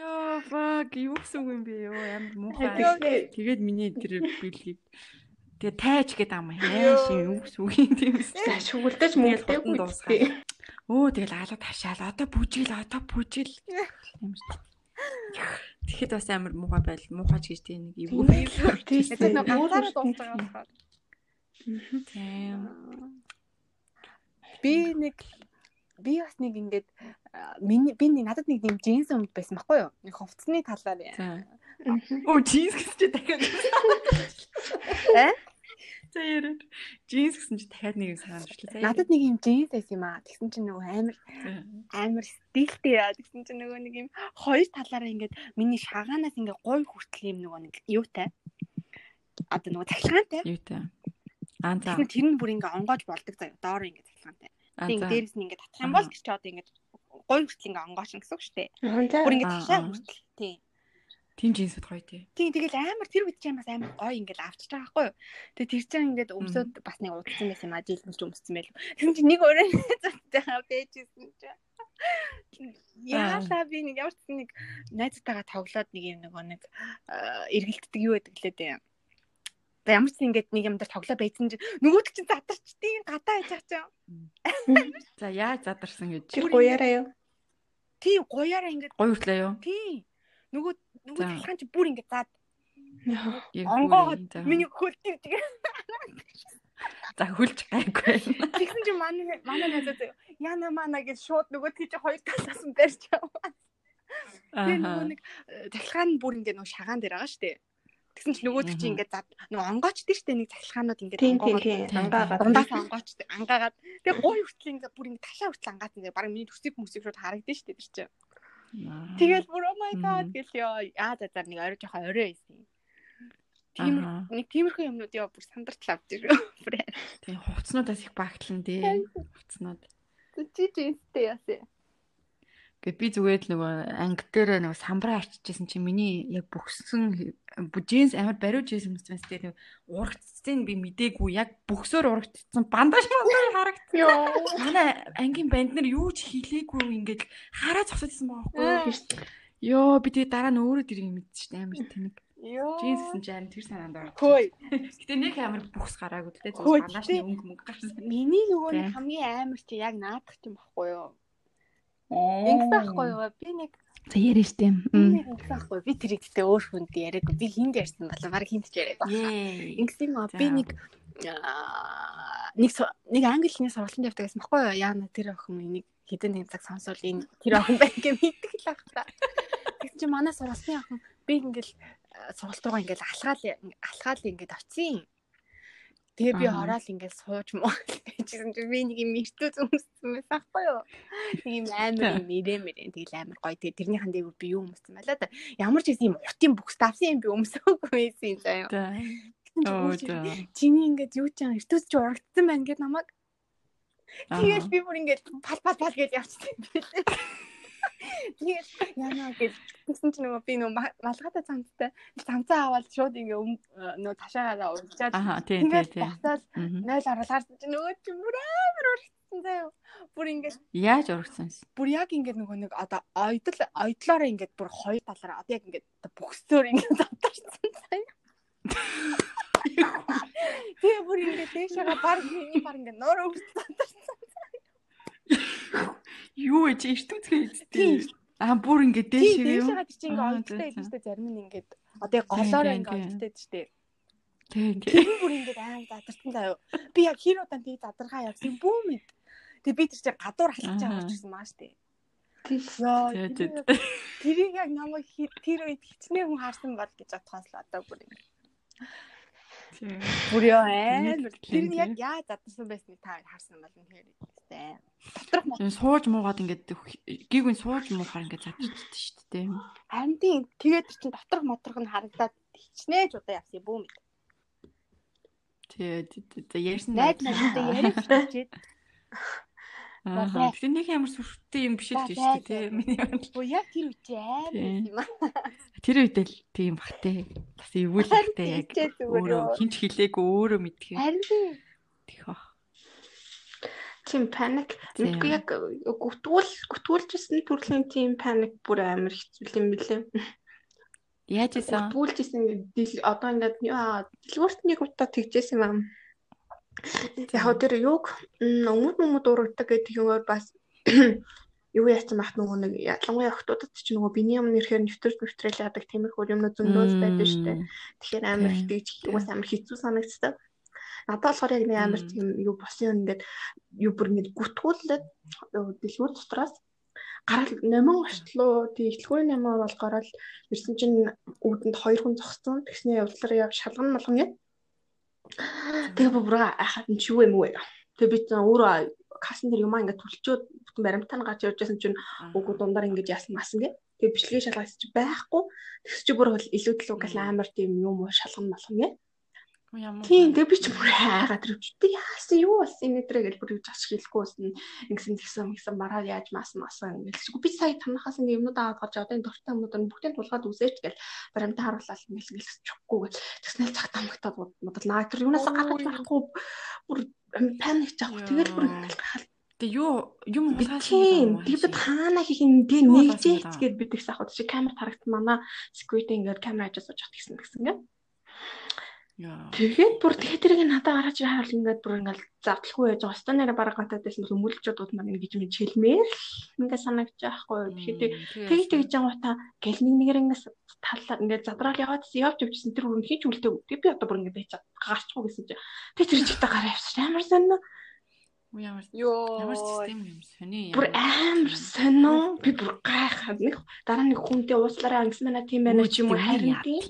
Йоо fuck юу гэсэн юм бэ ёо амар муухай. Тэгээд миний тэр бэлгийг тэгээ тайж гэдэг ам яа ши юу гэсэн үг юм тийм үстэй. Шүгэлдэж Тэгэл мөнгөтэй хутан дуусгаад. Өө тэгэл алга ташаал одоо бүжигл одоо бүжигл юм шүү дээ. Тэгэхэд бас амар муухай байл муухайч гэж тийм нэг юу. Тэгээд нэг ганцаараа дуусах байгаа болохоор. Тийм. Би нэг би бас нэг ингээд миний би нэг надад нэг тийм джинс өмд байсан байхгүй юу? Нэг хувцсны талаар. Оо джинс чи дахиад. Э? За яруу. Джинс гэсэн чи дахиад нэг юм очлоо. Надад нэг юм джинс байсан юм аа. Тэгсэн чинь нөгөө амар амар стилтэй яа. Тэгсэн чинь нөгөө нэг юм хоёр талаараа ингээд миний шагаанаас ингээд гой хүртэл юм нөгөө нэг юутай. Одоо нөгөө цахилгаантай. Юу та? Аа за. Тэр нь бүр ингээд онгоож болдог заяа. Доор ингээд цахилгаантай. Аа Тэг дээрээс нь ингээд татах юм бол тэр чи одоо ингээд гой хүртэл ингээд онгооч гэсэн үг шүү дээ. За. Бүр ингээд Аа, талаа аа. хүртэл. Тийм. Тийм джинсүүд гоё тий. Тийм тэгэл амар тэр үед ч юм бас амар гоё ингээд авчиж байгаа байхгүй юу. Тэгээ тэр чинь ингээд өмсөд бас нэг удсан байсан юм а жилмэлж өмссөн байл. Тэгсэн чинь нэг өөрөө заттайгаа бэжсэн чинь. Яалаа би нэг ямар ч нэг найзтайгаа тоглоод нэг юм нөгөө нэг аа, эргэлддэг юу байдаг лээ дээ. Тэгээ ямар ч ингээд нэг юм дээр тоглоо байцсан чинь нөгөөд чинь задарчдгийг гадаа яж байгаа чинь. За яаж задарсан гэж. Чи гуяраа юу? Тийм гоёараа ингээд Гоё хүртлээ юу? тийм нөгөө нөгөө За. талхан чи бүр ингээд заад за. миний хөлтөв тэгээ За хөлж гайгүй. Тэгсэн чинь манай манай найзаа яна мана гэж шууд нөгөө тийч хоёр талаас нь барьж яваа. Тэгээ нөгөө нэг э, цахилгаан нь бүр ингээд нөгөө шагаан дээр байгаа шүү дээ. Тэгсэн чинь нөгөөд чи ингээд зад нөгөө онгоочдээ шүү дээ нэг цахилгаанууд ингээд онгоогоод. Ангаагаад. дундаас онгоочд ангаагаад тэгээ гой хүртэл ингээд бүр ингээд ташаа хүртэл ангаatan зэрэг баг миний төсөв мөсөв шууд харагдсан шүү дээ тэр чинь. Тэгэл бүр oh my god гэл ёо аа за за нэг орой жоохон орой байсан. Тийм Аха. нэг тиймэрхүү юмнууд яа бүр сандарч ирээ. Бүр Тийм хувцснуудаас их багтлан дээ. Хувцснууд. чи жинстэй яасан. Гэт би зүгээр л нөгөө анги дээр нөгөө самбраа арчижсэн чинь миний яг бүхсэн бүжинс амар бариу жинс юмсмэс дээр урагцсан би мдээгүй яг бүхсөөр урагцсан бандаж мандаж харагдсан. Манай ангийн банд нар юу ч хийлээгүй ингээд хараа зогсоожсэн байгаа Аа. байхгүй. Йоо би тэгээ дараа нь өөрөө шүү дээ амар тэнэг. Йоо. Жинс гэсэн чинь амар тэр санаанд орсон. Хөөе. Гэтэ нэг амар бүхс гараагүй Хөөе, зүгээр бандажны гэтэ- өнгө мөнгө гарсан. Миний нөгөө хамгийн амар чи яг наадах юм баггүй юу? Ингэсэн байхгүй юу? Би нэг За яриа штэ. ингэсэн байхгүй? Би тэр ихтэй өөр хүнд яриаг. Би хинд ярьсан болоо. Бараг хинд ч яриаг. Ингэсэн юм аа. Би нэг нэг нэг англи хэлний сургалтанд явдаг гэсэн баггүй юу? Яана тэр охин энийг хэдэн нэг цаг сонсвол энэ тэр охин байх юм мэддэг л ах та. Тэгсэн чи манай сургалтын охин би ингээл сургалт руугаа ингээл алхаал алхаал ингээд очив. Тэгээ би ороод ингээд сууж муу гэжсэн чи би нэг юм мэртүү зүмссэн байсан байхгүй юу. Нэг юм амар юм мэрэ мэрэ тэгэл амар гоё. Тэгээ тэрнийхэн дээгүүр би юу өмссөн байлаа да. Ямар ч юм уртын бүкс давсан юм би өмсөөгүй байсан юм заяа. Оо. Чиний ингээд юу ч юм эртүс чи урагдсан байна гэд намайг. Тэгээд би бүр ингээд пал пал пал гэж явчихсан. Тэгээд яна гэж тэгсэн чинь нөгөө би нөгөө ма- малгайтай цамцтай цамцаа аваад шууд ингээ нөгөө ташаагаараа тий. босоод Мгм. 0 оруулаад чинь нөгөө чи бүр амар урагдсан заяа. Бүр ингээд Яаж урагсан юм? бүр яг ингээд нөгөө нэг одоо ойдол ойдлоороо ингээд бүр хоёр талаараа одоо яг ингээд одоо бүхсөөр ингээд завтарсан заяа. Тэгээ бүр ингээд дэшаага баг миний баг ингээд нөр өвсөн. Юу вэ чи Тийм. эзтэй. Аа бүр ингэ Тийм дээш юм. дэшаага чи ингээд Аа, ойдолтой за, байдаг за. штэ зарим нь ингээд одоо яг голоороо Тийм, ингээд тийм, ойдолтой байдаг штэ. Тий тий. Тэр бүр ингээд аим задарсан заяа. Би яг хэр удаан тийг задаргаа явсан бүү мэд. Тэгээ би тэр чинь гадуур халж байгаа Аха. учраас маш тий. Тийм. Яа, тэрийг- яг намайг тэр үед хичнээн хүн харсан бол гэж бодхоос л одоо бүр ингэ. Тий. Бүр яа амар. Тэр нь тийм. яг яаж задарсан байсныг та харсан бол үнэхээр ихтэй. Доторх Тэгвэл сууж муугаад ингээд гигүн сууж муухаар ингээд задарчихдээ шүү дээ. харин тийм тэгээд чинь доторх моторх нь харагдаад хичнээн удаа явсан бүү мэд. За ярьсан. Найд найдтай яриад. Тэгтээ нэг ямар сүртэй юм биш л гэж шүү дээ. Миний бодлоор. буу яг тэр үчи амар Тийм. юм аа. Тэр үед л тийм бахтай. Бас бахтай яг. Өөрөө юу. хинч хилээгүй өөрөө мэдхээ. Харин тийм. Тих бах. Тийм паник. Мэдгүй яг гүтгүүл гүтгүүлжсэн төрлийн тийм паник бүр амар хэцүү юм билээ. Яаж исэн? Гүтгүүлжсэн ингээд дил- одоо ингээд яа дэлгүүрт нэг удаа тэгжсэн юм аа. Яг хөө тэр юг м, өмд өмд урагдаг гэдэг юмор бас юу яасан бах нөгөө нэг ялангуяа охтуудад ч нөгөө биений юм нэрхээр нэвтрэл нэвтрэл яадаг тиймэрхүү юмнууд зөндөөс байдаг дээ. Тэгэхээр амар итгэж угаас амар хэцүү санагддаг. Надад болохоор яг нэг амар тийм юу босон юм ингээд юу бүр ингээд гүтгүүлээд дэлгүүр дотроос гарал номон орчлоо тий ихлгүүр номоо бол гарал ирсэн чинь үүдэнд хоёр хүн зогссон. Тэгснээ явдлаар яг шалган малган яа. Тэгээ бүр ахад нь ч юу юм вэ? Тэгээ би ч өөрөө касн дээр юм аа ингээд түлчөөд бүтэн баримтаа гарч явж байсан чинь үгүй дундаар ингэж яасан масан гэ. Тэгээ бичлэгээ шалгаас чи байхгүй. Тэгс чи бүр илүү төлөв гал амар тийм юм уу шалган малган яа. Ямар. Тийм тэгээ би ч бүр хайгаад ирвч. Тэг яасан юу болсон энэ дээр гэж бүр гэж ачх хэлэхгүй болсон. Ингэсэн тэгсэн ингэсэн мараа яаж мас масан ингээл. Би сая танахаас ингээ юмнууд аваад гарч одоо энэ дуртай юмнууд нь бүгдийг тулгаад үзээч гэл баримтаа харуулаад ингээл ингээл чөхгүй гэл. Тэгснээр цаг тамагтаад бодол наа тэр юунаас гаргаж байхгүй бүр паник жаах. Тэгэл бүр гал Тэгээ юу юм хулгайлсан? Би бид хаана хийх юм Юу нэгжээч гэд бид их сахад чи камер харагдсан манай security ингээд камер ажиж сууж гисэн гэсэн ингээд. Тэгээд бүр тэгээд тэрийг надад гаргаж харуул ингээд бүр ингээд завдлахгүй яж байгаа. Стон нэрэ бараг гатаад байсан бол өмөлчүүд маань ингэж минь чилмээр л ингээд санагдаж байхгүй. Тэгэхээр тэг тэгж байгаа гэл нэг нэгээр ингээд талаа ингээд задраал яваад явж явжсэн тэр өрөнд хийж үлдээ. Би одоо бүр ингээд байж гарчихгүй гэсэн чи. Тэг тэр чигтээ гараа явсан. Амар сонно. Ямар ямар систем юм сони. Бүр амар сонно. Би бүр гайхаад нэг дараа нэг хүнтэй ууслаараа ангис мана тийм байна ч юм уу харин тийм.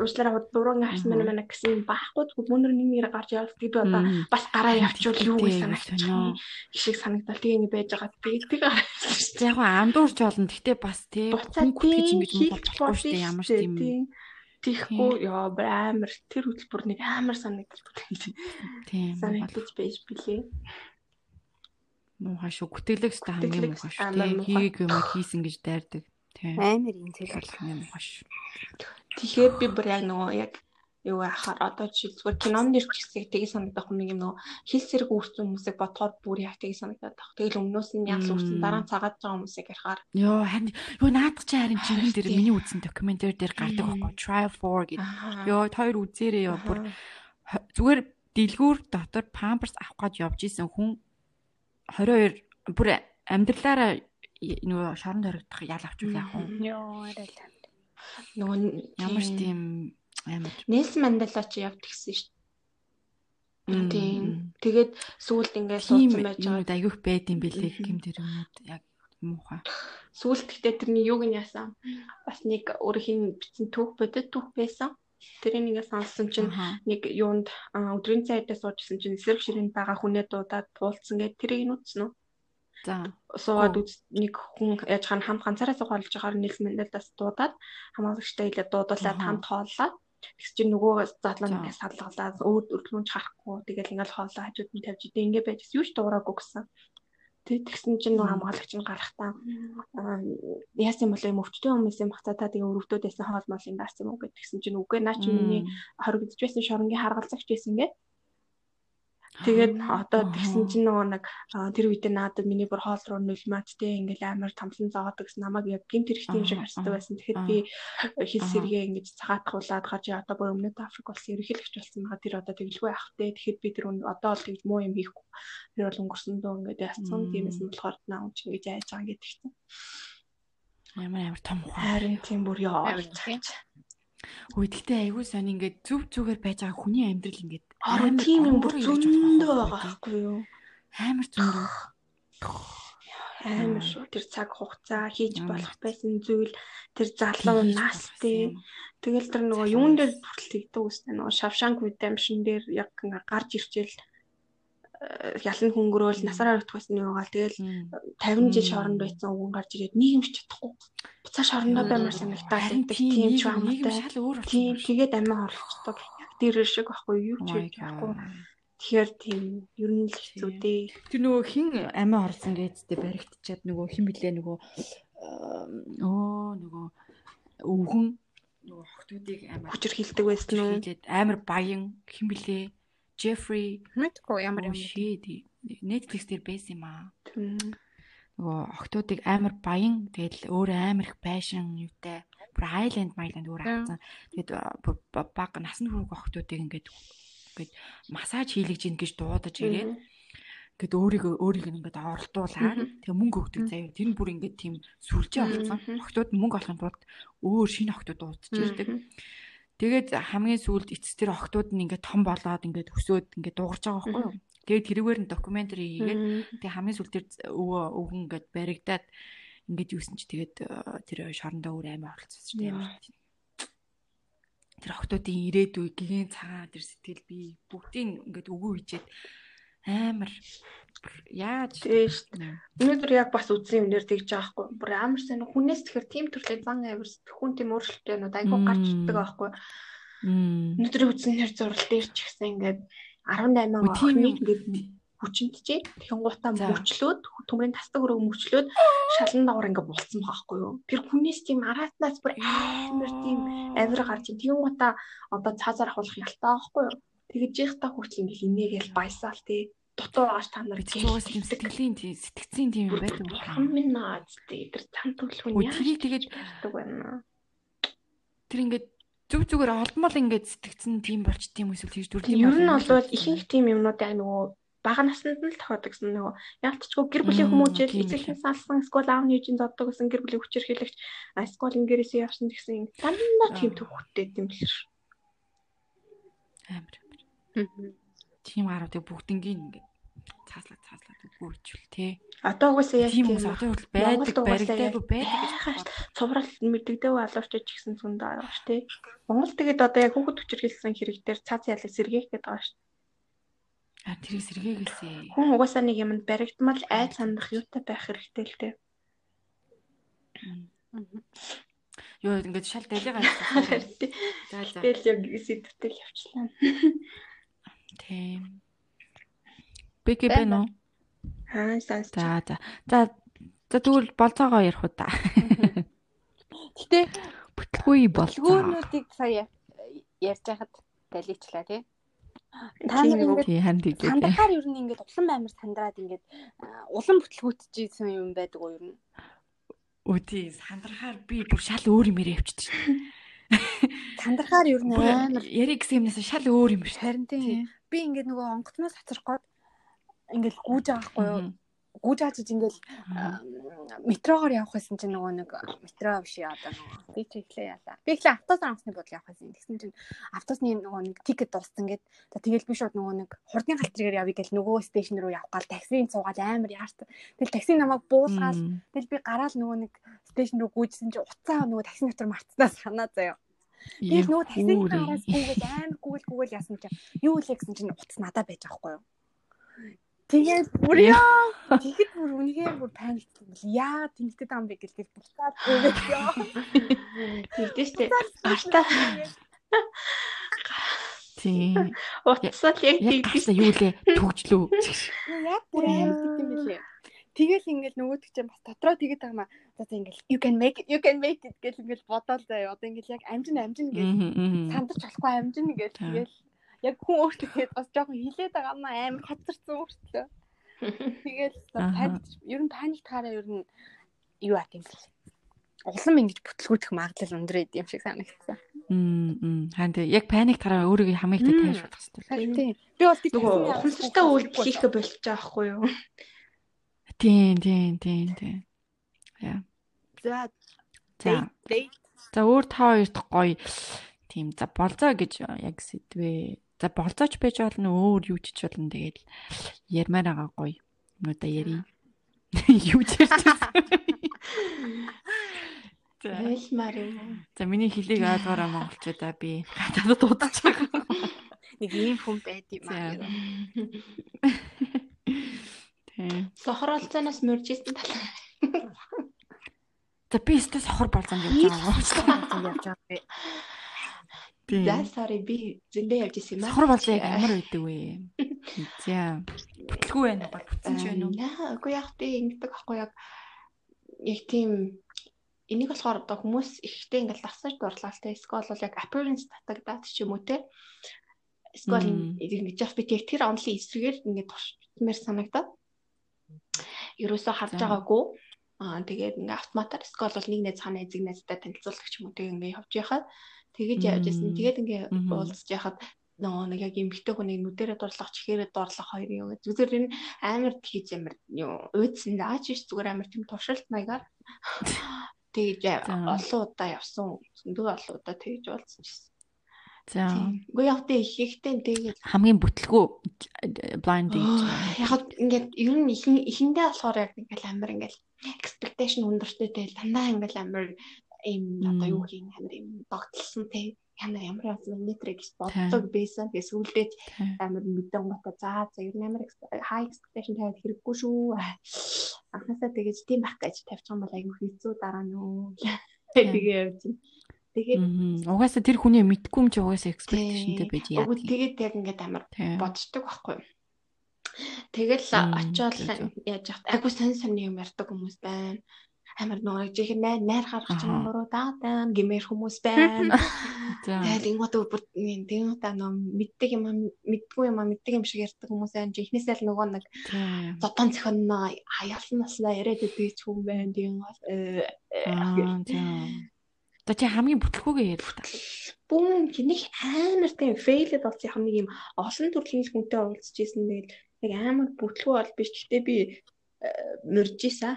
Ууслаараа дуран ангис мана мана гэсэн байхгүй. Тэгвэл мөнөр нэг нэр гарч яваад би одоо бас гараа явчвал юу гэж санагдчихна. Ишиг санагдал тийм ингэ байж байгаа. Тэгээд тэг гараа явсан шүү дээ. Яг андуурч болно. Гэтэ бас тий Буцаад хүн гэж тийм ингэж юм болохгүй шүү дээ. Ямар ч тийм Яа бүр амар тэр хөтөлбөр нэг амар санагдал бүтээн тийм санагдаж байж билээ. муухай шүү. Гүтгэлэгс та хамгийн муухай шүү. хийг юм хийсэн гэж дайрдаг. Тий. Амар юм тэр бол. Хамгийн муухай шүү. Тэгэхээр би бүр яг нөгөө яг юу яхаар одоо жишээл зүгээр кинонд ч гэсэн тгий санагдах юм нэг юм нөгөө хил зэрэг үрсэн хүмүүсийг бодохоор бүр яг тгий санагдаад баг. Тэгэл өмнөөс нь яг л үрсэн дараа нь цагаад байгаа хүмүүсийг ярихаар. Йоо харин юу наадах чи харин жинхэнэ дээр миний үзсэн докюментэр дээр гардаг байхгүй. Trial 4 гэдэг. Та хоёр үзээрэй ёо. Бүр зүгээр дэлгүүр дотор памперс авах гэж явж исэн хүн 22 бүр амьдралаараа нөгөө шорон дөрөгдөх ял авчвал яах вэ? Йоо арай л. нөгөө Ямар ч тийм амар Нэлсэн Мандела ч явд гисэн шүү. Тийм. Тэгээд сүүлд ингээд суудсан байж байгаа. аягүйх байд юм бэлээ Мгм. гэмтэр юмуд яг муухай. Сүүлд гэхдээ тэрний юуг нь яасан. Бас нэг өөрийнх нь бичсэн түүх бодит түүх байсан. тэрийг ингээ сонссон чинь нэг юунд өдрийн цайдаа суужсэн чинь эсрэг ширээнд байгаа хүнээ дуудаад туулсан гэд тэрийг нь үтсэн үү? За. Суугаад нэг хүн яаж хам хам ганцаараа суугаад байгаа нийлс мэндэлээс дуудаад хамгаалагчтай хэлээд дуудуулаад хамт хооллоо. Тэгс чинь нөгөө задлаа ингээ салгалаад өөр өрлөмж харахгүй тэгэл ингээл хоолоо хажууд нь тавьж идэ ингээ байж юу ч дуураагүй гэсэн. Тэгсэн чинь нөгөө хамгаалагч нь гарахтаа яасан бол юм өвчтөн хүмүүс юм бахта та тэгээ өрөвдөөдөөс хоол мол юм даарсан юм уу гэдгсэн чинь үгүй. Наа чи миний хоригдж байсан шоронгийн харгалзагч байсан гэдэг Тэгээд одоо тэгсэн чинь нөгөө нэг тэр үед надад миний бүр хоол руу нулиматтэй ингээл амар тамлан заагаад гэсэн намайг яг гинт хэрэгтэй юм шиг харцдаг байсан. Тэгэхэд би хэл сэргээ ингэж цагаатгуулаад гаж одоо бүр өмнөд Африк улсын ерөнхийлөгч болсон байгаа тэр одоо тэглгүй ах тэ. Тэгэхэд би тэр одоо бол тэгж муу юм хийхгүй. Тэр бол өнгөрсөн дөө ингээд яцсан тиймээс нь болохоор наа юм чи ингэж айж байгаа гэдэг чинь. Ямар амар том ухаан. Харин тийм бүр яа. Үгүй гэхдээ айгүй сонь ингээд зүв зүгээр байж байгаа хүний амьдрал ингээд Орон тийм юм бүр зөндөө байгаа байхгүй юу? Амар зөндөө. Амар шүү. Тэр цаг хугацаа хийж болох байсан зүйл тэр залуу нас тий. Тэгэл тэр нөгөө юун дээр хүртэл тэгдэг үстэй нөгөө Shawshank Redemption дээр яг гарч ирчээл э, ялан хөнгөрөөл насаараа өртөх байсан юм байгаа. Тэгэл 50 жил шоронд байсан өвгөн гарч ирээд нийгэмч чадахгүй. Буцаа шорондоо баймар санагтаад байдаг тийм ч амтай. Шал өөр Тийм тэгээд амиа орлогчдог дээр шиг байхгүй юу ч байхгүй. Тэгэхээр тийм ер нь л хэцүү дээ. Тэр нөгөө хин амиа орсон гэдэгтэй баригдчиад нөгөө хин блэ нөгөө оо нөгөө өвгөн нөгөө охтуудыг амар хүчээр хилдэг байсан уу? Амар баян хин блэ Jeffrey мэдгүй ямар юм шээ Netflix дээр байсан юм аа. Нөгөө охтуудыг амар баян тэгэл өөр амар их байшин юутай бүр Island Myland өөр авсан. Тэгээд баг насны хүүг охтуудыг ингээд ингээд массаж хийлгэж ийн гэж дуудаж ирээд ингээд өөрийгөө өөрийг ингээд оролдуулаад тэгээ мөнгө өгдөг заяа. Тэр нь бүр ингээд тийм сүлжээ болсон. Охтууд мөнгө олохын тулд өөр шинэ охтууд дуудаж ирдэг. Тэгээд хамгийн сүүлд эцэс тэр охтууд нь ингээд том болоод ингээд өсөөд ингээд дуугарч байгаа байхгүй юу? Тэгээд тэрүүгээр нь докюментари хийгээд тэгээ хамгийн сүүлд тэр өвөө өвгөн ингээд баригдаад ингээд юусэн чи тэгээд э, тэр шорондоо өөр аймаа оролцсон чи ямар тэр охтуудын ирээдүй гигийн цагаан тэр сэтгэл би бүгдийг ингээд өгөө хийжээд амар яаж тийш өнөөдөр яг бас үзсэн юм дээр тэгж байгаа хгүй бүр амар сайн хүнээс тэгэхээр тийм төрлийн зан авир хүн тийм өөрчлөлтөөнүүд айгүй гарч ирдэг байхгүй өнөөдөр үзсэн нэр зурлал дээр ч гэсэн ингээд 18 охин ингээд хүчинтжээ. Тэнгуутаа мөчлөөд төмрийн тасдаг өрөө мөчлөөд шалан давар ингээ булцсан байхгүй юу. Тэр хүнээс тийм араатнаас бүр амар тийм авир гарч ин тэнгуутаа одоо цаазаар ахуулах ялтаа байхгүй юу. Тэгэж ихта хүртэл ингээ инээгээл баясаал тий дутуу ааш та нар гэж тийм сэтгэлийн тийм сэтгцийн тийм юм байдаг юм. Минь наад тий тэр цан төлхөн яаж тэгээд байна. Тэр ингээд зүг зүгээр олдмол ингээд сэтгцэн тийм болч тийм эсвэл тийж дүрлэх юм. Ер нь бол ихэнх тийм юмнуудаа нөгөө бага наснд нь л тохиодог гэсэн нөгөө ялтчгүй гэр бүлийн хүмүүжил эцэгхэн салсан эсвэл аав нээжийн зоддог гэсэн гэр бүлийн хүчээр хэлэгч эсвэл ингээрээсээ явсан гэсэн дандаа тийм төвхтэй юм л ш. Амар. Тийм гаруудыг бүгднгийн ингээд цааслаад цааслаад өгөөжүүл тий. Одоо угсаа яг тийм хүмүүс одоо хүртэл байдаг баригдаагүй байдаг. Цуврал мэддэгдэв алуурч гэсэн сүнд байгаа ш тий. Монгол тэгээд одоо яг хүүхэд хүчээр хэлсэн хэрэг дээр цац ялаг сэргээх гэдэг байгаа ш. А тэрийг сэргээгээсээ. Хүн угаасаа нэг юмд баригдмал айд сандах юутай байх хэрэгтэй л дээ. Йоо ингээд шал далигаа хэлсэн. За за. Тэгэл яг сэдвтэй л явчлаа. Тийм. Бэкэ бэ нөө? Аа сайн. За за. За за тэгвэл болцоогоо ярих уу та. Гэтэ бүтлгүй болцоо. Гүүнүүдийг сая ярьж байхад даличлаа тий. Та нар ингээд ханд иглээ. Сандахаар ер нь ингээд улам амар сандраад ингээд улам бүтлгүүтжсэн юм байдаг уу ер нь? Үгүй сандрахаар би бүр шал өөр юм явчихчих. Сандрахаар ер нь амар яриг гэсэн юмнаас шал өөр юм биш. Харин тийм. Би ингээд нөгөө онгоцноос хацрах гээд ингээд гүүж байгаа хгүй юу? Гүйж хаажиж ингээл метрогоор явах байсан чинь нөгөө нэг метро биш одоо нөгөө би ч ихлээ яалаа. Би ихлээ автобусаар авсны бодол явах байсан. Тэгсэн чинь автобусны нөгөө нэг тикет дууссан гээд за тэгэл би шууд нөгөө нэг хурдны галтрээр явъя гэж нөгөө стейшн руу явах гал таксинд суугаад амар яарт. Тэгэл такси намайг буулгаал тэгэл би гараал нөгөө нэг стейшн руу гүйжсэн чинь уцаа нөгөө такси дотор мартснаа санаа заяа. Тэгээд нөгөө таксигийн араас гүгэл амар гүгэл гүгэл яасан чинь юу лээ гэсэн чинь утас надад байж байгаа байхгүй юу. Тэгээд бүр яа тэгэхэд бүр үнэхээр бүр паниктсан бил яа тэнхтэд ам бэ гэлээ буцаад гүгэл ёо. Тэгдэж штэ. Артаа Тийм. утсаа л яг тэгдэж юу лээ төгжлөө. Яг бүр амар гэдэг юм билээ. Тэгэл ингээл нөгөөдөг чинь бас дотроо тэгээд байгаа маа. За за ингээл you can make it you can make it гэл ингээл бодоол заяа. Одоо ингээл яг амжин амжин гэж сандарч болохгүй амжин гэж тэгэл яг хүн өөртөө тэгээд бас жоохон хилээд байгаа маа амар хоцорсон өөртөө. Тэгэл паник ер нь паник таараа ер нь юу ат юм бэ? Улам ингэж бүтлгүүдэх магадлал өндөр байд юм шиг санагдсан. Мм. Хаан тэг яг паник тараа өөрийгөө хамгийн их тайшруулах хэрэгтэй. Тийм. Би бол тийм ухамсартай үйлдэл хийхэ болчих жоохгүй юу? Тийм, тийм, тийм, тийм. Яа. За За. За өөр та хоёрт гоё тийм за болзоо гэж яг сэдвээ. За болзооч байж болно өөр юу ч ч болно тэгэл ярмаар байгаа гоё. Өнөөдөр ярий. Юу ч ярьчихсан. За. Байлмаар юм. За миний хэлийг ойлгоорой монголчуудаа би гадаадд удаж байгаа. нэг ийм хүн байд юм аа. Тийм. Сохролцоноос мөржсэн талаа. За би өстө сохор болзон гэж байгаа. явж байгаа би. Тийм. За sorry би зөндөө явж исэн юм аа. Сохор болзон яг ямар байдаг вэ? За. Бүтлгүй байна уу? Бүтсэн ч байна уу? Наа, үгүй яг би ингэдэг аахгүй яг яг тийм энийг болохоор одоо хүмүүс ихтэй ингээл дасаж дурлалтай эсвэл бол яг appearance татагдаад ч юм уу те. Эсвэл ингэж яг би тэр онлын эсрэгээр ингээд туршмаар санагдаад. Ерөөсөө харж байгаагүй. Аа тэгээд ингээ автоматар эсвэл бол нэг найз хана эзэг найзтай танилцуулах ч юм уу тэг ингээ явж яхад тэгэж явж. Мм. Тэгээд ингээ уулзж яхад нөгөө нэг яг эмгтэй хүнийг нүдэрээ дурлах, чихээрээ дурлах хоёр юм. Зүгээр энэ амар хийж амар юу уйдсан даач биш зүгээр амар тийм туршилт маягаар тэгэж За. олон удаа явсан. Зөндөө олон удаа тэгэж уулзчихсан. За. Тийм. Үгүй яг тэг ихтэй тэгээд Хамгийн бүтлгүй blind date. яг ингээд ер нь ихэн ихэндээ болохоор яг ингээл амар ингээл expectation өндөртэй тэгэл дандаа ингээл амар ийм одоо юу хийн амар ийм догтлсон те ямар ямар явсан метр гэж боддог байсан. Тэгээ сүүлдээ амар мэдэн гота за за ер нь амар high expectation тавиад хэрэггүй шүү. Анхнаасаа тэгэж тийм байх гэж тавьчих юм бол айгүй хэцүү дараа нь юу. Тэгээ явж байна. Тэгээд. Угаасаа тэр хүний мэдгүй юм чи угаасаа expectationтэй байж яа. Тэгээд яг ингээд амар боддог байхгүй юу. Тэгэл зөв. яаж яхад айгу сонь сонь юм ярьдаг хүмүүс байна. Амар нөгөө жихэн найр найр гаргах чинь Аха. буруу даадан гэмээр хүмүүс байна. Тэгэл ингод бүр тийм удаа нөө мэддэг юм мэдгүй юм мэддэг юм шиг ярьдаг хүмүүс байна. Жихнээсээ л нөгөө нэг зодон зөхөнөө хаяалсан наснаа яриад идэг ч хүн байна. Тийм бол э, э, чи хамгийн бүтлгүйгээ ярил та. бүүн чиний амар тийм фейлэд болсон яг нэг юм олон төрлийн хүнтэй уулзж исэн тэгэл яг амар бүтлгүй бол биш гэхдээ би мөрж исэн.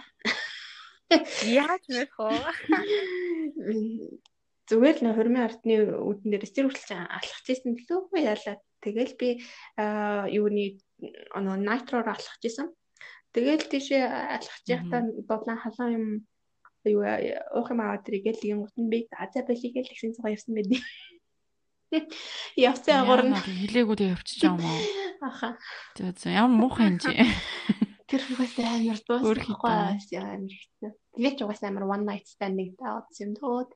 Яаж мөрөх вэ? Зүгээр л хормын ардны дээр стер хүртэл алхаж исэн төлөөгүй яалаа. Тэгэл би аа, юуны оноо найтроор алхаж исэн. Тэгэл тийшээ алхаж явахдаа бодлон халуун юм юу уух юм аваад тэргээл юм гутан би аза балиг л ихсэн цугаа явсан байдیں۔ Явцсан агуурна. Хилээгүүд байгаа юм уу? Аха. За ямар муухай юм чи. Тэр угаасаа амар дуусахгүй амар хэцүү. Тэгээд ч угаасаа амар one night standing таад юм дөө.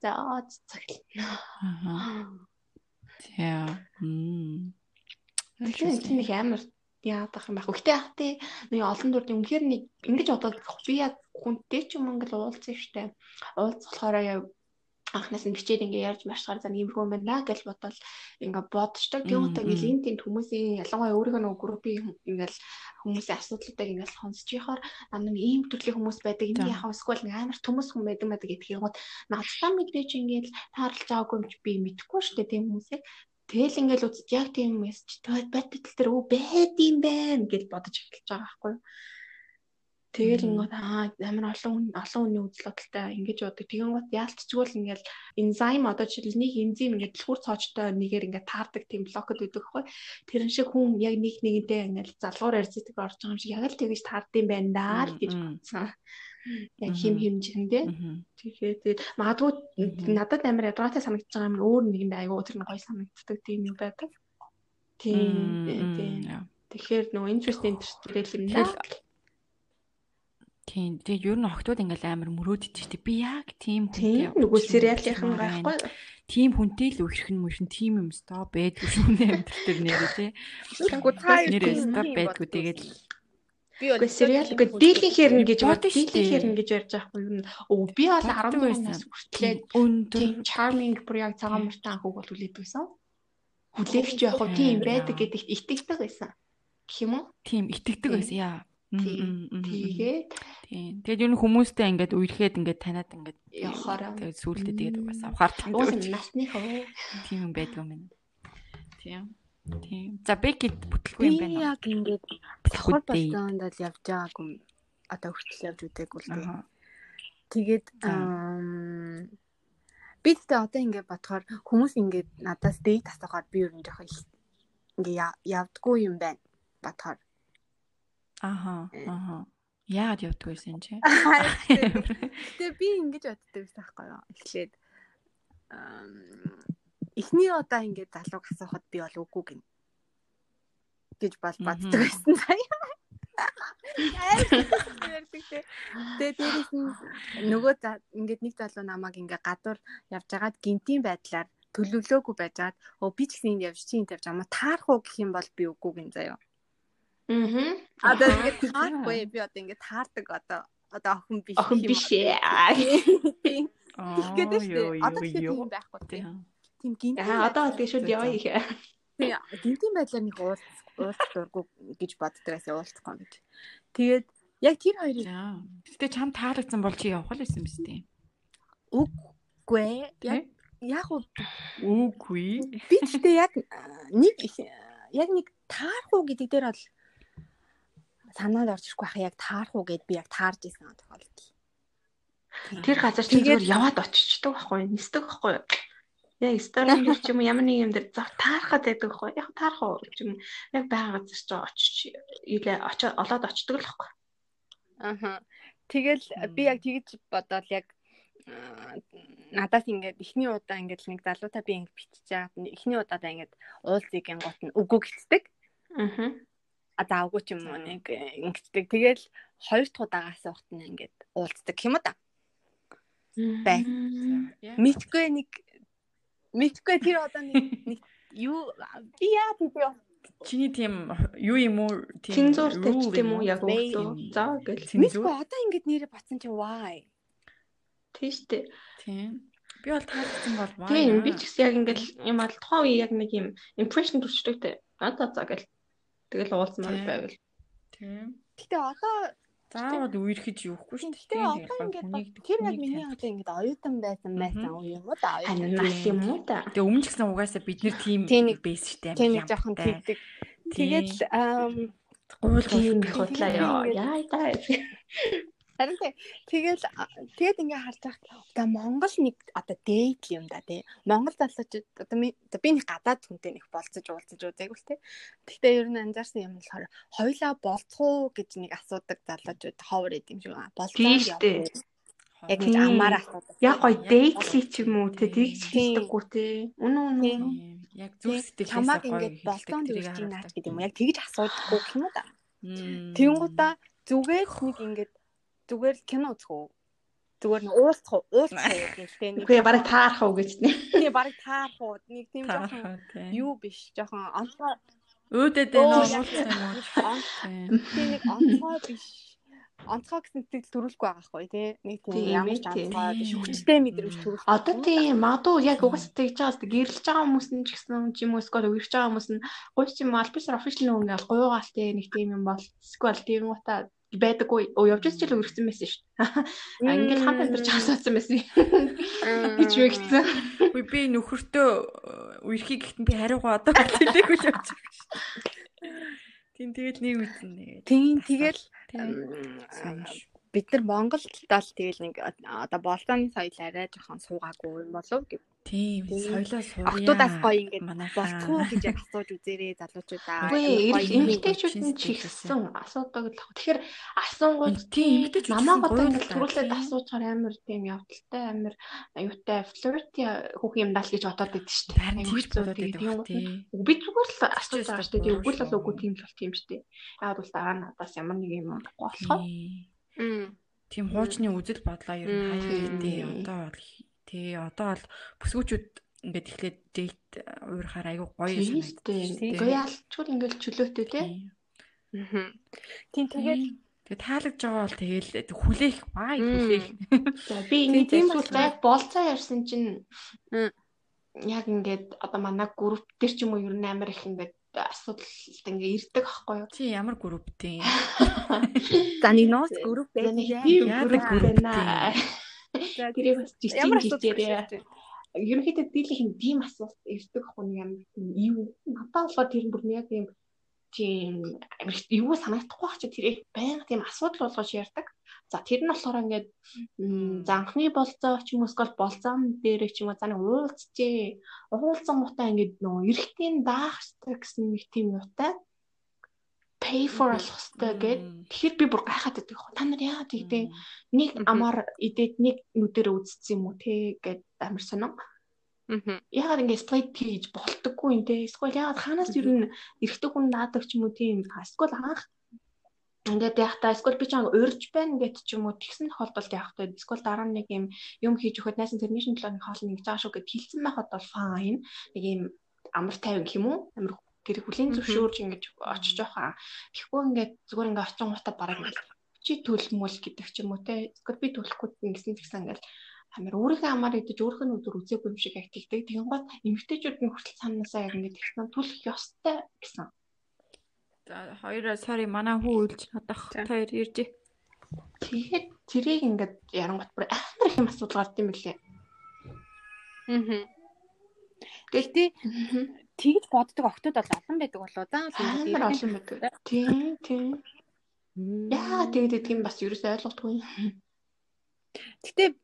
За цагт. Аа. За. Мм. Тэгэхээр тийм их амар яадах юм байх. Гэхдээ яг тий нэг олон төрлийн үнэхээр нэг ингэж бодоод би яг хүнтэй ч юм ингээл уулзсан штэ. Уулзах болохоор анхнаас нь бичээд ингээ ярьж маршгаар за нэг юм байна гэж бодоод ингээ бодчихдаг. Тийм мм. ингээл энэ хүмүүсийн ялангуяа өөрийнхөө нөгөө группийн ингээл хүмүүсийн асуудлуудыг ингээл сонсч яхаар ам нэг ийм төрлийн хүмүүс байдаг. Энийг яхаа эсвэл нэг амар төмөс хүн байдаг байдаг гэдгийг гот надтай мэдээж ингээл таарлаж байгаагүй юм чи би мэдэхгүй штэ тийм хүмүүсийг Тэгэл ингээл үзэж яг тийм мессеж тэгээд байтал дээр өө байд юм байна гэж бодож эхэлж байгаа байхгүй юу. Тэгэл ингээд аа амар олон хүн олон хүний үзэл бодолтой ингэж боддог. Тэгэн гот яалтчгүй л ингээд энзим одоо жишээл нэг энзим ингээд дэлгүүр цоочтой нэгээр ингээд таардаг тийм блокод өгдөг хгүй. Тэрэн шиг хүн яг нэг нэгэнтэй ингээд залгуур арзитик орж байгаа юм шиг яг л тэгэж таардсан байна даа л гэж бодсон. Яг хим химжиндээ. Тэгэхээр магадгүй надад амар ядратай санагдаж байгаа юм өөр нэгэнд айгүй тэр нь гоё санагддаг тийм юм байдаг. Тийм тийм. Тэгэхээр нөгөө interesting интерстеллэр юм л Тийм. Тэгээ ер нь охтууд ингээл амар шүү дээ. Би яг тийм хүн. Нөгөө сериалынхан байхгүй. Тийм хүнтэй л үхрэх нь мөршин тийм юм стоо байдгүй шүү дээ амьдрал дээр нэрээ тий. Тэгэхгүй та нэрээ стоо байдгүй тэгээд би бол сериал үгүй дийлэн хэрнэ гэж бод дийлэн хэрнэ гэж ярьж байхгүй юм. Өө би бол 12 нас хүртлээр өндөр charming бүр яг цагаан мөртөө анхуг бол хүлээдэг байсан. Хүлээгч яг хөө тийм байдаг гэдэгт итгэдэг байсан. Гэх юм уу? Тийм итгэдэг байсан яа. Тэгээд тийм. Тэгээд ер нь хүмүүстэй ингээд үерхэд ингээд таниад ингээд явахаараа тэгээд сүултээ тэгээд угаасаа ухаартан. Уус насныхоо. Тийм юм байдгүй юм. Тийм. Тийм. За бэкэд бүтлгүй юм байна. Яг ингээд давхар бастаанд л явж байгаагүй одоо хүртэл явж үдээгүй л тийм. Тэгээд би тэгтээ одоо ингээд бодохоор хүмүүс ингээд надаас дэйт асуухаар би ер нь жоохон ингээ явдггүй юм байна бодохоор Аха. Аха. Яагаад явдгүй байсан чи? Тэгээ би ингэж боддог байсан байхгүй юу? Эхлээд эхний удаа ингэж залууг асуухад би бол үгүй гин гэж бол боддог байсан заяа. Тэгээ дээрээс нь нөгөө ингээд нэг залуу намайг ингээ гадуур явж байгаад гинтийн байдлаар төлөвлөөгүй байжгаад өө би ч гэсэн энд явж чинь тавьж ама таарах уу гэх юм бол би үгүй гин заяа. Аа. Одоо ингээд таарахгүй би одоо ингээд таардаг одоо одоо охин биш охин биш ээ. Тэгээд шүү дээ. Одоо тийм байхгүй тийм. Тийм гинт. Аа одоо тэгээ шууд яваа их. Тийм гинтийн байдлаар нэг уулз уулз дургу гэж боддогоос уулзахгүй гэж. Тэгээд яг тэр хоёрыг Гэтэ чам таалагдсан бол чи явах л байсан биз дээ. Үгүй. Яг яг үгүй. Би ч гэдэг яг нэг яг нэг таарах уу гэдэг дээр бол санаанд орж ирэхгүй хаа яг таарах уу гэд би яг таарж исэн тохиолдол. Тэр газар чинь зүгээр яваад очичдаг байхгүй нисдэг байхгүй яг столинг ч юм ямар нэг юм дээр зав таарахад байдаг байхгүй яг таарах уу ч юм яг байгаа газар чинь очиж илээ очоод олоод очдөг л байхгүй. Аха. Тэгэл би яг тэгж бодоод яг надаас ингээд эхний удаа ингээд нэг залуутай би ингээд бичиж байгаад эхний удаадаа ингээд уулзыг гингот нь үгүй гэцдэг. Аа заавгүй ч юм уу нэг ингэдэг. Тэгэл хоёр дахь удаагаас урт нь ингээд уулздаг юм да. Бай. Мэдгүй нэг мэдгүй тэр одоо нэг юу би яа тийм Чиний тийм юу юм уу тийм цензуртэй ч тийм үү яг үү. За гэл. Мэдгүй одоо ингэж нэрээ батсан чи why? Тийм штэ. Тийм. Би бол таалагдсан бол why? Тийм би ч гэсэн яг ингээл юм ал тухайн үе яг нэг юм impression төрчдөг те. Одоо за гэл. Тэгэл уулзмаар байвал. Тийм. Гэтэ одоо заавал үерхэж юухгүй шүү дээ. Тэгээ одоо ингээд тэр яг миний одоо ингээд оюутан байсан байсан уу юм уу да оюутан нас юм уу да. Тэгээ өмнө ч гэсэн угаасаа бид нэр тийм бейс штэ. Тийм нэг жоохон тэгдэг. Тэгээд гуйлгын их худлаа ёо. Яа та. Харин тэгэл тэгээд ингээ харж байхад одоо Монгол нэг одоо дейт юм да тий. Монгол залуучууд одоо би нэг гадаад хүнтэй нэг болцож уулзаж үзээгүй л тий. Гэхдээ ер нь анзаарсан юм болохоор хоёлаа болцох уу гэж нэг асуудаг залуучууд ховор идэм шиг. Болцоо яваа. Яг нэг амаар асуудаг. Яг гоё дейтлий ч юм уу тий тэгж хийдэггүй тий. Үнэн үнэн. Яг зүг сэтгэлээс чамаг ингээд болцоонд үрж ийн наач гэдэг юм. Яг тэгж асуудаггүй юм да. Тэнгуудаа зүгээр нэг ингээд зүгээр л кино үзэх үү? Зүгээр нь уулзах уу? Уулзах уу гэхдээ нэг Үгүй барыг таарах уу гэж нэ. Тийм барыг таарах уу? Нэг тийм жоохон юу биш, жоохон онцгой өөдөд энэ уулзах юм уу? Тийм нэг онцгой биш. Онцгой гэсэн сэтгэл төрүүлэхгүй байгаа хгүй тий. Нэг тийм ямар ч онцгой биш. Хүчтэй мэдрэмж төрүүлэх. Одоо тийм магадгүй яг угаасаа тэгж байгаа л гэрэлж байгаа хүмүүс нь ч гэсэн юм уу эсвэл үерч байгаа хүмүүс нь гуйч юм альбисар офишл нэг ингээл гуйгаалтай нэг тийм юм бол эсвэл тийм утаа байдаггүй. Оо явж ч л өргөцсөн байсан шүү дээ. Ингээл хамт амьдарч хасаацсан байсан. гэж үгцэн. Үгүй би нөхөртөө үерхий гэхдээ би хариугаа одоо хэлээгүй л явж байгаа шүү. Тийм тэгэл нэг үтэн. Тийм тэгэл бид нар Монголд л тэгэл нэг одоо болооны соёл арай жоохон суугаагүй юм болов гэв. Тийм соёлоо сурья. Охтуудаас гоё ингээд болтгоо гэж яг асууж үзээрэй залуучуудаа. Үгүй эмэгтэйчүүд нь ч ихсэн асуудаг л. Тэгэхээр асуунгууд тийм эмэгтэйчүүд намаа гоо ингээд төрүүлээд асуучаар амар тийм явдалтай амар аюутай флирти хүүхэн юм даа л гэж бодоод байдаг шүү дээ. Харин тэгж бодоод байдаг тийм. Би зүгээр л асууж байгаа шүү дээ. Үгүй л үгүй тийм л бол тийм шүү дээ. Яг бол дараа надаас ямар нэг юм болохоо. Тийм хуучны үзэл бодлоо ер нь хайхтай одоо бол Тий, одоо бол бүсгүүчүүд ингээд эхлээд дээд уурахаар айгүй гоё санагддаг. Гоё алчгүй ингээд чөлөөтэй тий. Аа. Тийм тэгээд тэгээ таалагдж байгаа бол тэгээл хүлээх баа хүлээх. За би ингээд тийм зүйл болцоо ярьсан чинь яг ингээд одоо манай групп дээр ч юм уу ер нь амар их ингээд асуудал ингээ ирдэг аахгүй юу? Чи ямар групп тийм? За нэг ноос групп байх. Яг групп байна. Тэрийг бас жижиг жижигээрээ ерөнхийдөө дийлийнх тийм асуулт ирдэг ахгүй нэг юм юу надад болохоор тэр бүр яг юм тийм юу санагдахгүй бач тэрийг байнга тийм асуудал болгож ярьдаг. За тэр нь болохоор ингээд занхны болцоо ч юм уу эсвэл болцоон дээр ч юм уу за нэг уулзчээ. Уулзсан мутаа ингээд нөгөө эргэтэй даах гэсэн нэг тийм юутай pay for болох хэрэгтэй гэд тэгэхээр би бүр гайхаад байдаг. Та нар яагаад тэгдэ нэг амаар идээд нэг нүдээр үзсэн юм уу те гэд амар сонио. Яагаад ингэ split хийж болтоггүй юм те. Эсвэл яагаад ханаас юу н эрэгтэй хүн наадаг ч юм уу тийм. Эсвэл анх ингээд яг та эсвэл би ч анх урьж байна гэд ч юм уу тэгсэн тохиолдолд яг та эсвэл дараа нь нэг юм юм хийж өгөхөд найсан тэрнийшн төлөө нэг хоол нэг зааш шүү гэд хилцэн байхад бол fine. Нэг юм амар тайван гэх юм уу? Амар гэр бүлийн зөвшөөрж ингэж очиж явах. Тэгэхгүй ингээд зүгээр ингээд очин гутаа бараг ингээд чи төлмөл гэдэг ч юм уу те. Эсвэл би төлөхгүй гэсэн тэгсэн ингээд амар өөрийнхөө амаар идэж өөрийнхөө нүдээр үзээгүй юм шиг активдэг. Тэгэн гот эмгтээчүүд нь хүртэл цаанаасаа яг ингээд тэгсэн төлөх ёстой гэсэн. За хоёроо sorry манай хүү үлж надах хоёр иржээ. Тэгээд тэрийг ингээд ярангот бүр амар их юм асуудал гард юм билээ. Аа. Гэхдээ тэгж боддог октод бол олон байдаг болоо да. Амар олон байдаг. Тийм, тийм. Яа тэгээд идэх юм бас ерөөс ойлгохгүй. Гэтэ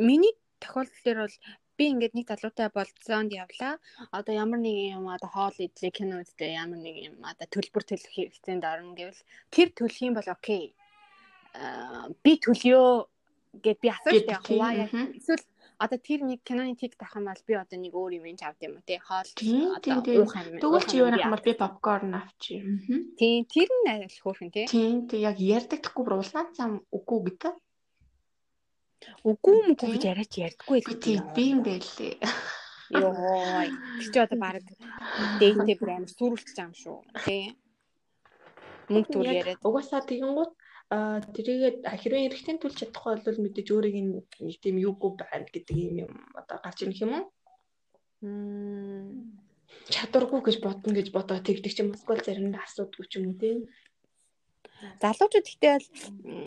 миний тохиолдол дээр бол би ингээд нэг залуутай болцоонд явлаа. Одоо ямар нэг юм одоо хоол идлээ кино үзтээ ямар нэг юм одоо төлбөр төлөх хэрэгцээнд орно гэвэл тэр төлөх юм бол окей. Аа би төлөё гэд би асууж байгаа хуваа яг эсвэл одоо тэр нэг киноны тик тах юм бол би одоо нэг өөр юм ин авд юм уу тий? Хоол одоо уух юм тэгвэл чи юу нэг хамар би попкорн авчи тий тэр нь аль хөөрхөн тий? Тий яг ярьдаг гэхгүй бүр улаан зам үгүй гэдэг үгүй мөгүй гэж яриач ярьдаггүй л тий би юм байлээ. Ёо чи одоо баг дэйтэй бүр амар сүрүүлчих юм шүү. Тий мөнгө төр яриад. угаасаа тэгэнгუთ а тэрийгээ хэрвээ эрэгтэй төлж чадахгүй бол мэдээж өөрийг нэг тийм юугүй байна гэдэг юм юм одоо гарч ирэх юм уу? чадваргүй гэж бодно гэж бодоод тэгдэг ч юм уу заримдаа асуудгүй ч юм уу тийм. Залуучууд ихтэй бол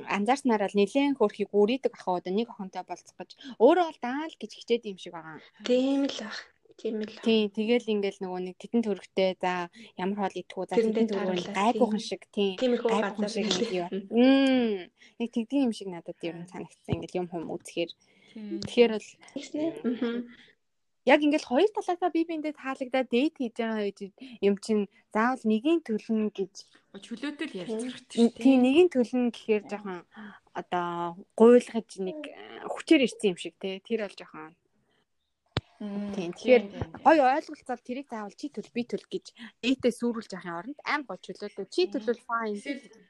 анзаарснараа л нэлээд хөөрхийг үрийдэг ах одоо нэг охинтой болцох гэж өөрөө бол даал гэж хичээд юм шиг байгаа. Тийм л ах. Тийм л. Тийм, тэгэл ингээл нөгөө нэг тетэн төрөгтэй за ямар хоол идэхүү за тетэн төрөв гайгүйхан шиг тийм. Гайгүйхан шиг юм. Мм. Нэг тэгдэг юм шиг надад ер нь санагдсан. Ингээл юм хүм үзэхээр. Тэгэхээр бол Яг ингээл хоёр талаасаа бие биендээ таалагдаад дейт хийж байгаа юм чинь заавал нэгийн төлнө гэж чөлөөтэй л шүү дээ. Тийм нэгийн төлнө гэхээр жоохон одоо гуйлгаж нэг хүчээр ирсэн юм шиг те. Тэр бол жоохон Тийм. Тэгэхээр гоё ойлголцол тэрийг заавал чи төл би төл гэж ээтэй сүрүүлж яхахын оронд аим гоё чөлөөтэй. Чи төлвөл fine.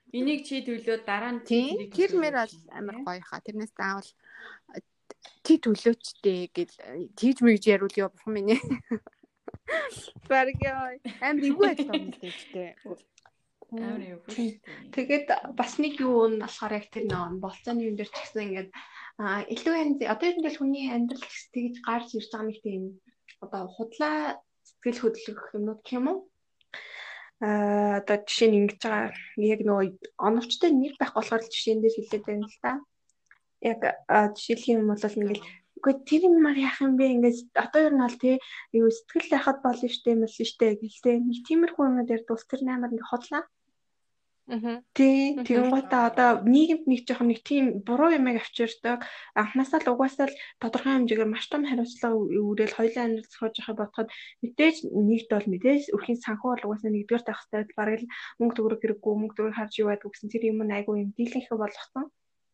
Энийг чи төлөө дараа нь тийм. Тэр мэр бол амар гоё хаа. Тэрнээс заавал чи төлөөчтэй гэл тийж мэгж яруул ёо бурхан минь. Бараг яа. Амар ивгүй ажил байна гэжтэй. Амар ивгүй. Тэгээд бас нэг юу нь болохоор яг тэр нөө болцооны юм дээр ч гэсэн ингээд а илүү янз одоо ер нь л хүний амьдрал тэгж гарч ирж байгаа нэг тийм одоо худлаа сэтгэл хөдлөх юмнууд гэх юм уу а одоо жишээ нь ингэж байгаа яг нөгөө оновчтой нэр байх болохоор жишээн дээр хэлээд байна л да яг жишээлх юм бол ингээл үгүй тэр юмар яах юм бэ ингээд одоо ер нь бол тий юу сэтгэл яхад болно штэ мэл штэ гэлтэй нэг тиймэрхүү юмнууд ярд ус тэр наймаар ингээ хотлаа Аа. Тий, тэгэнгუутаа одоо нийгэмд нэг жоохон нэг тийм буруу юмыг авчирдаг. Анхнаасаа л угаасаа л тодорхой хэмжээгээр маш том хариуцлага хоёулаа амьдрал зохиож байхад бодоход мэдээж нэгд бол мэдээж өрхийн санхүү бол угаасаа нэгдүгээр хэрэгтэй. Бараг л мөнгө төгрөг хэрэггүй, мөнгө төгрөг харж байдаг гэсэн тэр юм айгүй юм дийлэнх болгосон.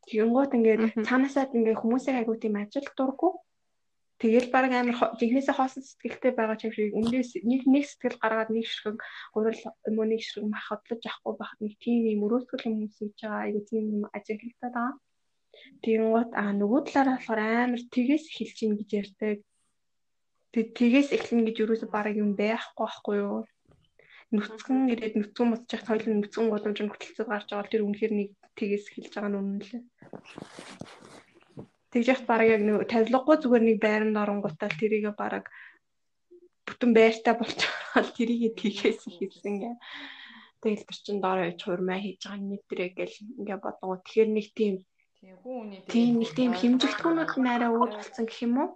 Тэгэнгүүт ингээд цаанаасаад ингээд хүмүүсийг айгуу тийм ажил дурггүй. Тэгэл баг амар жинхнээсээ хоосон сэтгэлтэй байгаа ч юм шиг өмнөөс нэг нэг сэтгэл гаргаад нэг ширхэг гурил юм уу нэг ширхэг мах хотлож авахгүй байхад нэг тийм юм өрөөсгөл юм үсэж байгаа айгуу тийм юм ажиглагдаад байгаа. Тэгэнгүүт аа нөгөө талаараа болохоор амар тгээс эхэлж гин гэж ярьдаг. Тэг тгээс эхлэн гэж юу ч бараг юм байхгүй байхгүй юу? Нүцгэн ирээд нүцгэн модчих хоёулын нүцгэн боломж нь хөтөлцөд гарч байгаа тэр үнэхээр нэг тгээс эхэлж байгаа нь үнэн лээ. Тэгж яхад бараг яг нэг тавилгагүй зүгээр нэг байранд оронгуудаа тэрийгэ бараг бүтэн байртаа болчихвол тэрийгэ тийхээс хийсэн гэ. Тэгэл тэр чин доор явж хурмаа хийж байгаа нэтрээ гэл ингээ бодгоо. Тэгэхээр нэг тийм тийм хүн үний тийм нэг тийм хэмжигдэхүүнүүд нь арай өөр болсон гэх юм уу?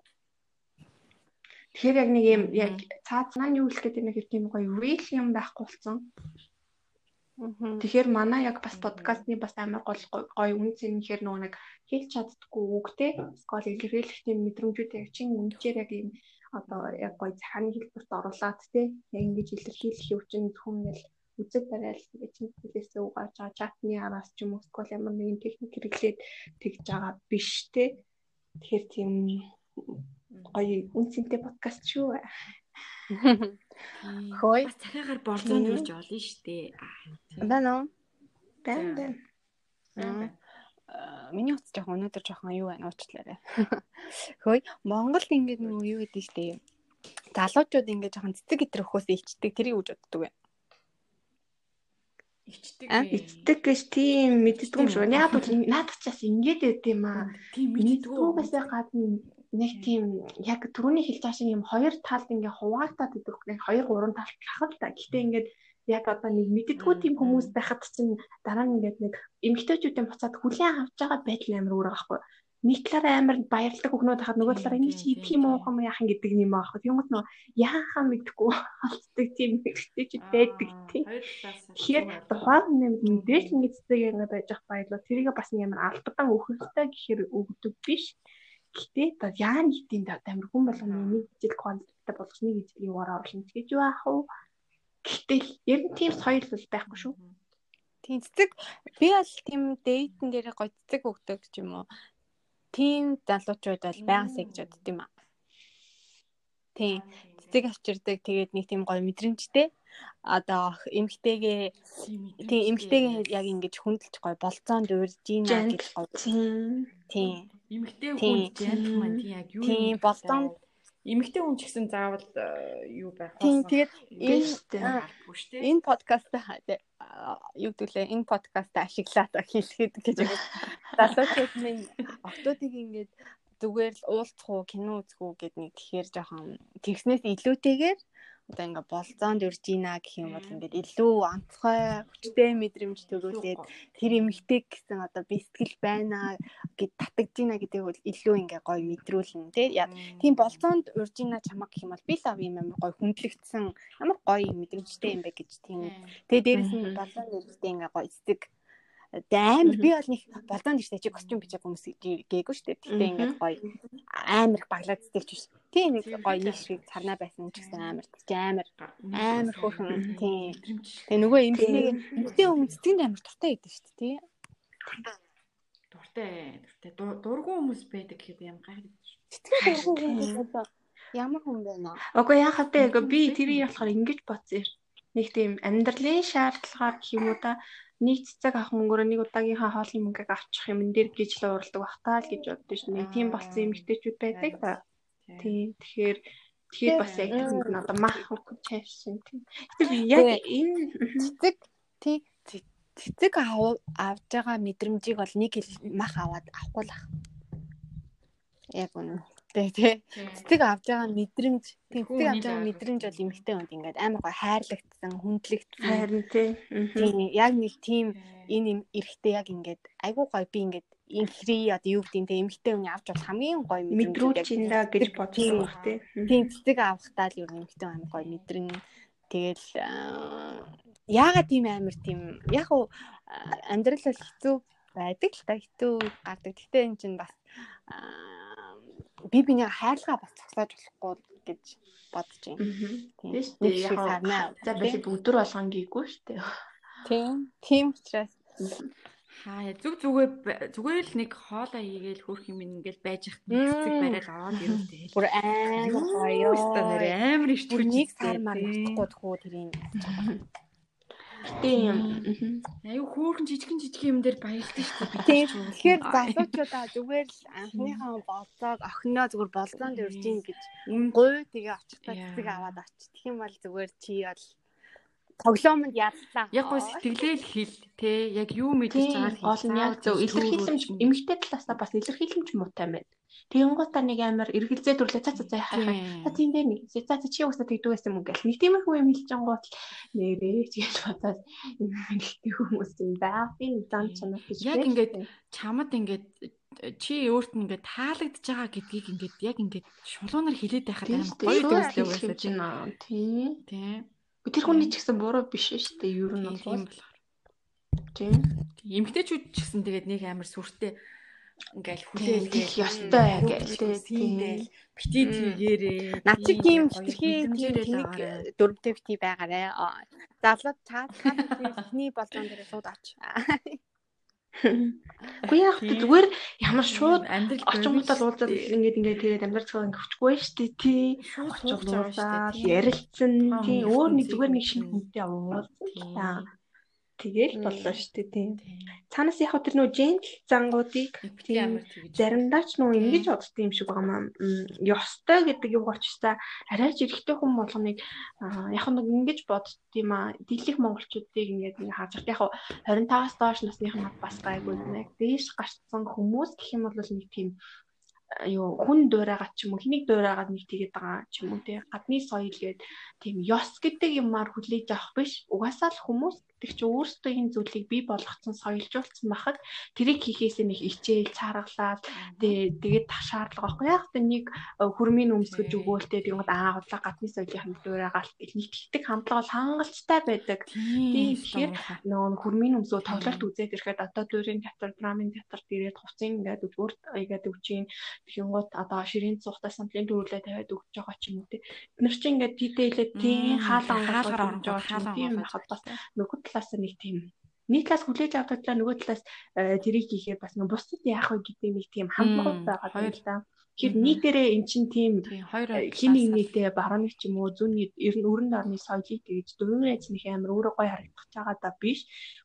Тэгэхээр яг нэг юм яг цаад маань юу хэлэх гэдэг нэг тийм гоё real юм байхгүй болсон. Тэгэхээр манай яг бас подкастны бас амар гол гоё үн цэнэхээр нөгөө нэг хэлж чаддгүй үгтэй скол илэрхийлэх тийм мэдрэмжүүд яг чинь үнэхээр яг юм одоо яг гоё цааны хэлбэрт оруулаад те яг ингэж илэрхийлэх юм чинь хүн л үзэл барайл гэж хэлээсээ угааж байгаа чатны араас ч юм уу скол ямар нэгэн техник хэрэглээд тэгж байгаа биш те. Тэгэхээр тийм гоё үн цэнтэй подкаст шүү Хөөе. Бас цахиагаар болзоонд үрж олно штэ. Байна уу? Бэн бэн. Миний утас жоохон өнөөдөр жоохон юу байна уучлаарай. Хөөе. Монголд ингээд нөгөө юу гэдэг штэ. Залуучууд ингээд жоохон цэцэг гитэр өхөөс ичдэг. Тэрийг үж боддог вэ? Ичдэг. Ичдэг гэж тийм мэддэг юм шүү. Яг бол наадах ч бас ингэж байд юм аа. Тийм Мэддгүйгээс гадна нэг тийм яг түрүүний хэлж байгаа шиг юм хоёр талд ингээ хуваагдаад идэх нэг хоёр гурван талд лахал та. Гэтэ ингээд яг одоо нэг мэддгүү тийм хүмүүс байхад чинь дараа нь ингээд нэг эмгтээчүүдийн буцаад хүлээн авч байгаа байдал амар өөр байхгүй нэг талаараа амар баярлдаг хөхнүүд хахад нөгөө талаараа ингэ чи идэх юм уу хам яахан гэдэг юм аахгүй. Тэгмэт нөө яахаа мэдхгүй болцдог тийм хэрэгтэй ч байдаг тийм. Тэгэхээр тухайн нэм мэдээж ингэ цэцэг ингэ байж ах баярлаа. Тэрийг бас амар албадан өгөхтэй гэхээр өгдөг биш. Гэтэ одоо яа нэг тийм амар хүн болгоны нэг жил кванттай болгоч нэг ижил юугаар оруулах гэж яах вэ? Гэтэл ер нь тийм соёл бол байхгүй шүү. Тийм цэцэг би бол тийм дейтэн дээр гоё цэцэг өгдөг ч юм уу тийм залуучууд бол байгаасаа гэж бодд юм аа. Тийм. Цэцэг авчирдаг тэгээд нэг тийм гоё мэдрэмжтэй. Одоо эмгтэйгээ тийм эмгтэйгээ яг ингэж хүндэлж гоё болцоонд урьж ийна гэж гоё. Тийм. Эмгтэй хүн gentleman тийм яг юу Тийм болцоонд эмэгтэй хүн ч гэсэн заавал юу байх Тийм тэгээд энэ энэ подкаст юу гэвэл энэ подкаст ашиглаад хэлэхэд гэж залуучууд минь октодыг ингээд зүгээр л уулзах уу кино үзэх үү гэд нэг тэгэхээр жоохон тэгснээс илүүтэйгээр одоо ингээ болзоонд урж ийна гэх юм бол ингээд илүү онцгой хүчтэй мэдрэмж төрүүлээд тэр эмэгтэй гэсэн одоо би сэтгэл байна гэд татагдж ийна гэдэг бол илүү ингээ гоё мэдрүүлнэ тийм болзоонд урж ийна чамаг гэх юм бол би лав юм амар гоё хүндлэгдсэн ямар гоё мэдрэмжтэй юм бэ гэж тийм. Тэгээ дээрэс нь болзоонд уржтэй ингээ гоё эцэг амар би бол нэг болдоонд ихтэй чи костюм бичиг хүмүүс гээгүй шүү дээ. Тэгтээ ингээд гоё амар их баглаад сэтгэлж биш. Тийм нэг гоё нэг шиг царнаа байсан ч гэсэн амар чи амар амар хөөрхөн. Тийм. Тэгээ нөгөө эмчнийг эмчтэй хүмүүс цэцгийн амар дуртай байдаг шүү дээ тий. Дуртай. Дуртай. Дургу хүмүүс байдаг гэхэд юм гайхаж. Цэцгийн дургу хүмүүс ямар хүн бэ наа? Окей яхаа тэ би тэрийг болохоор ингэж бодсон юм. Нэг тийм амьдралын шаардлагаар гэх юм уу та нэг цэцэг авах мөнгөөр нэг удаагийнхаа хоолны мөнгөийг авчих юм дээр гэж л уралдаг бахтаа л гэж боддоо шүү дээ. Тийм болсон эмэгтэйчүүд байдаг та. Тийм. Тэгэхээр тэгэхээр бас яг тийм одоо мах чавшин тийм. Тэгэхээр яг энэ цэцэг тий цэцэг авж байгаа мэдрэмжийг бол нэг хэл мах аваад авахгүй л ах. Яг үнэ эмхтэй тий. Цэцэг авж байгаа мэдрэмж, тийм цэцэг авж байгаа мэдрэмж бол эмхтэй хүнд ингээд амар гоо хайрлагдсан, хүндлэгдсэн. Харин тий. Тийм яг нэг тийм энэ эрэгтэй яг ингээд айгуу гоё би ингээд инхри одоо юу гэдэг те эмхтэй хүний авч бол хамгийн гоё мэдрүүлж инда гэж бодсон баг тий. Тийм цэцэг авахтаа л юу эмхтэй амар гоё мэдрэн тэгэл яагаад тийм амар тийм яг уу амьдрал бол хэцүү байдаг л та хэцүү гардаг. Гэтэ эн чинь бас би биний хайрлага бас зогсоож болохгүй гэж бодож байна. Тийм шүү дээ. Яг за би өдөр болгон гийгүй шүү дээ. Тийм. Тийм учраас Хаа зүг зүгээр зүгээр л нэг хоолоо хийгээл хөрх юм ингээл байж хат цэцэг барайл ороод ирвэл бүр амар гоё. Амар ирч бүр нэг сар мар мартахгүй тхүү тэрийн. Тийм. Аюу хөөрхөн жижигэн жижиг юм дээр баялдаг шүү дээ. Тийм. Тэгэхээр залуучуудаа зүгээр л анхныхаа болцоог охиноо зүгээр болцоонд өрж ийн гэж гуй тэгээ очихдаа цэцэг аваад очиж. Тэгэх юм бол зүгээр чи бол тоглоомонд яллаа. Яг гоо сэтгэлээл хэл те яг юу мэдэж байгааг гол нь яг зөв илэрхийлэмж эмгтэй талаасаа бас илэрхийлэмж муутай байна. Тэгэнгүүт та нэг амар эргэлзээ төрлөө цаа цаа хай. Та тийм дээ нэг. За за чи уусаа тэгдэг байсан юм гэл. Нэг тиймэрхүү юм хэлж ангуут нэрээ гэж бодоод эмгтэй хүмүүс юм баа. Би нэг зам чанар гэж. Яг ингээд чамд ингээд чи өөрт нь ингээд таалагдж байгаа гэдгийг ингээд яг ингээд шулуунаар хилээд байхад амар гоё төслөө байсан чинь. Тийм. Тийм. Тэр хүний ч гэсэн буруу биш шүү дээ. Юу нь бол. Тийм. Эмгтээчүүд ч гэсэн тэгээд нэг амар сүртэй ингээл хүлээлгээл ёстой гээл тийм бити тийгээрээ над чи тийм хитрхи нэг дөрвтэй бити байгаарэ залуу цаад цаад ихний болзон дээр сууд оч Үгүй яах вэ? Зүгээр ямар шууд амьдрал очингуудаа уулзаад ингээд ингээд тэгээд амьдрал цагаа ингээд хөтгөхгүй шүү дээ тий. Очингуудаа ярилцсан тий. өөр нэг зүгээр нэг шинэ хүнтэй уулзсан. Тэгэл боллоо шүү дээ тийм. Цаанаас яг тэр нөө жентл зангуудыг тийм заримдаа ч нөө ингэж боддог юм шиг байгаа маа. Ёстой гэдэг юм очсоо арай ч эрэгтэй хүн болгоныг яг нэг ингэж бодд юм аа. Дийлэх монголчуудыг ингэж ингэ харж байгаа. Яг 25-аас доош насных нь бас гайгүй нэг дээш гарцсан хүмүүс гэх юм бол нэг тийм юу хүн дуурайгаад ч юм уу хэнийг дуурайгаад нэг тэгээд байгаа ч юм уу тий гадны соёл гээд тийм ёс гэдэг юмар хүлээж авах биш угаасаа л хүмүүс гэдэг чи өөрсдөө энэ зүйлийг бий болгоцсон соёлжуулсан байхад тэрийг хийхээс нэг ичээл цааргалаад тэгээд шаардлага байхгүй. Яг тэ нэг э, хөрмийн өмсгөж өгөөл тэ тэгээд аа худлаа гадны соёлын гэл нийтлэгдэх хамтлага бол хангалттай байдаг. Тийм тэгэхээр нөгөө хөрмийн өмсгөө тоглолт үзээд ирэхэд одоо дүүрийн театр драмын театрт ирээд хувцын ингээд өөр игээд өгчийн. Тэгэнгუთ одоо ширийн цухтай самплын төрүүлээ тавиад өгч байгаа ч юм уу те. Бид нар чинь ингээд дитейлээ тийм хаалга хаалгаар орж байгаа тийм байхад бас нөгөө талаас нэг тийм нийт талаас хүлээж авдаг талаа нөгөө талаас э, тэрийг хийхээр бас нэг бусдад яах вэ гэдэг нэг тийм хамгаалалт байгаа юм л да. Тэгэхээр нийтээрээ эн чинь тийм хин нэг нийтээ барууны ч юм уу зүүнний ер нь өрөнд орны соёлыг тэгж дөрвөн нэг амар өөрөө гой харагдах байгаа да биш.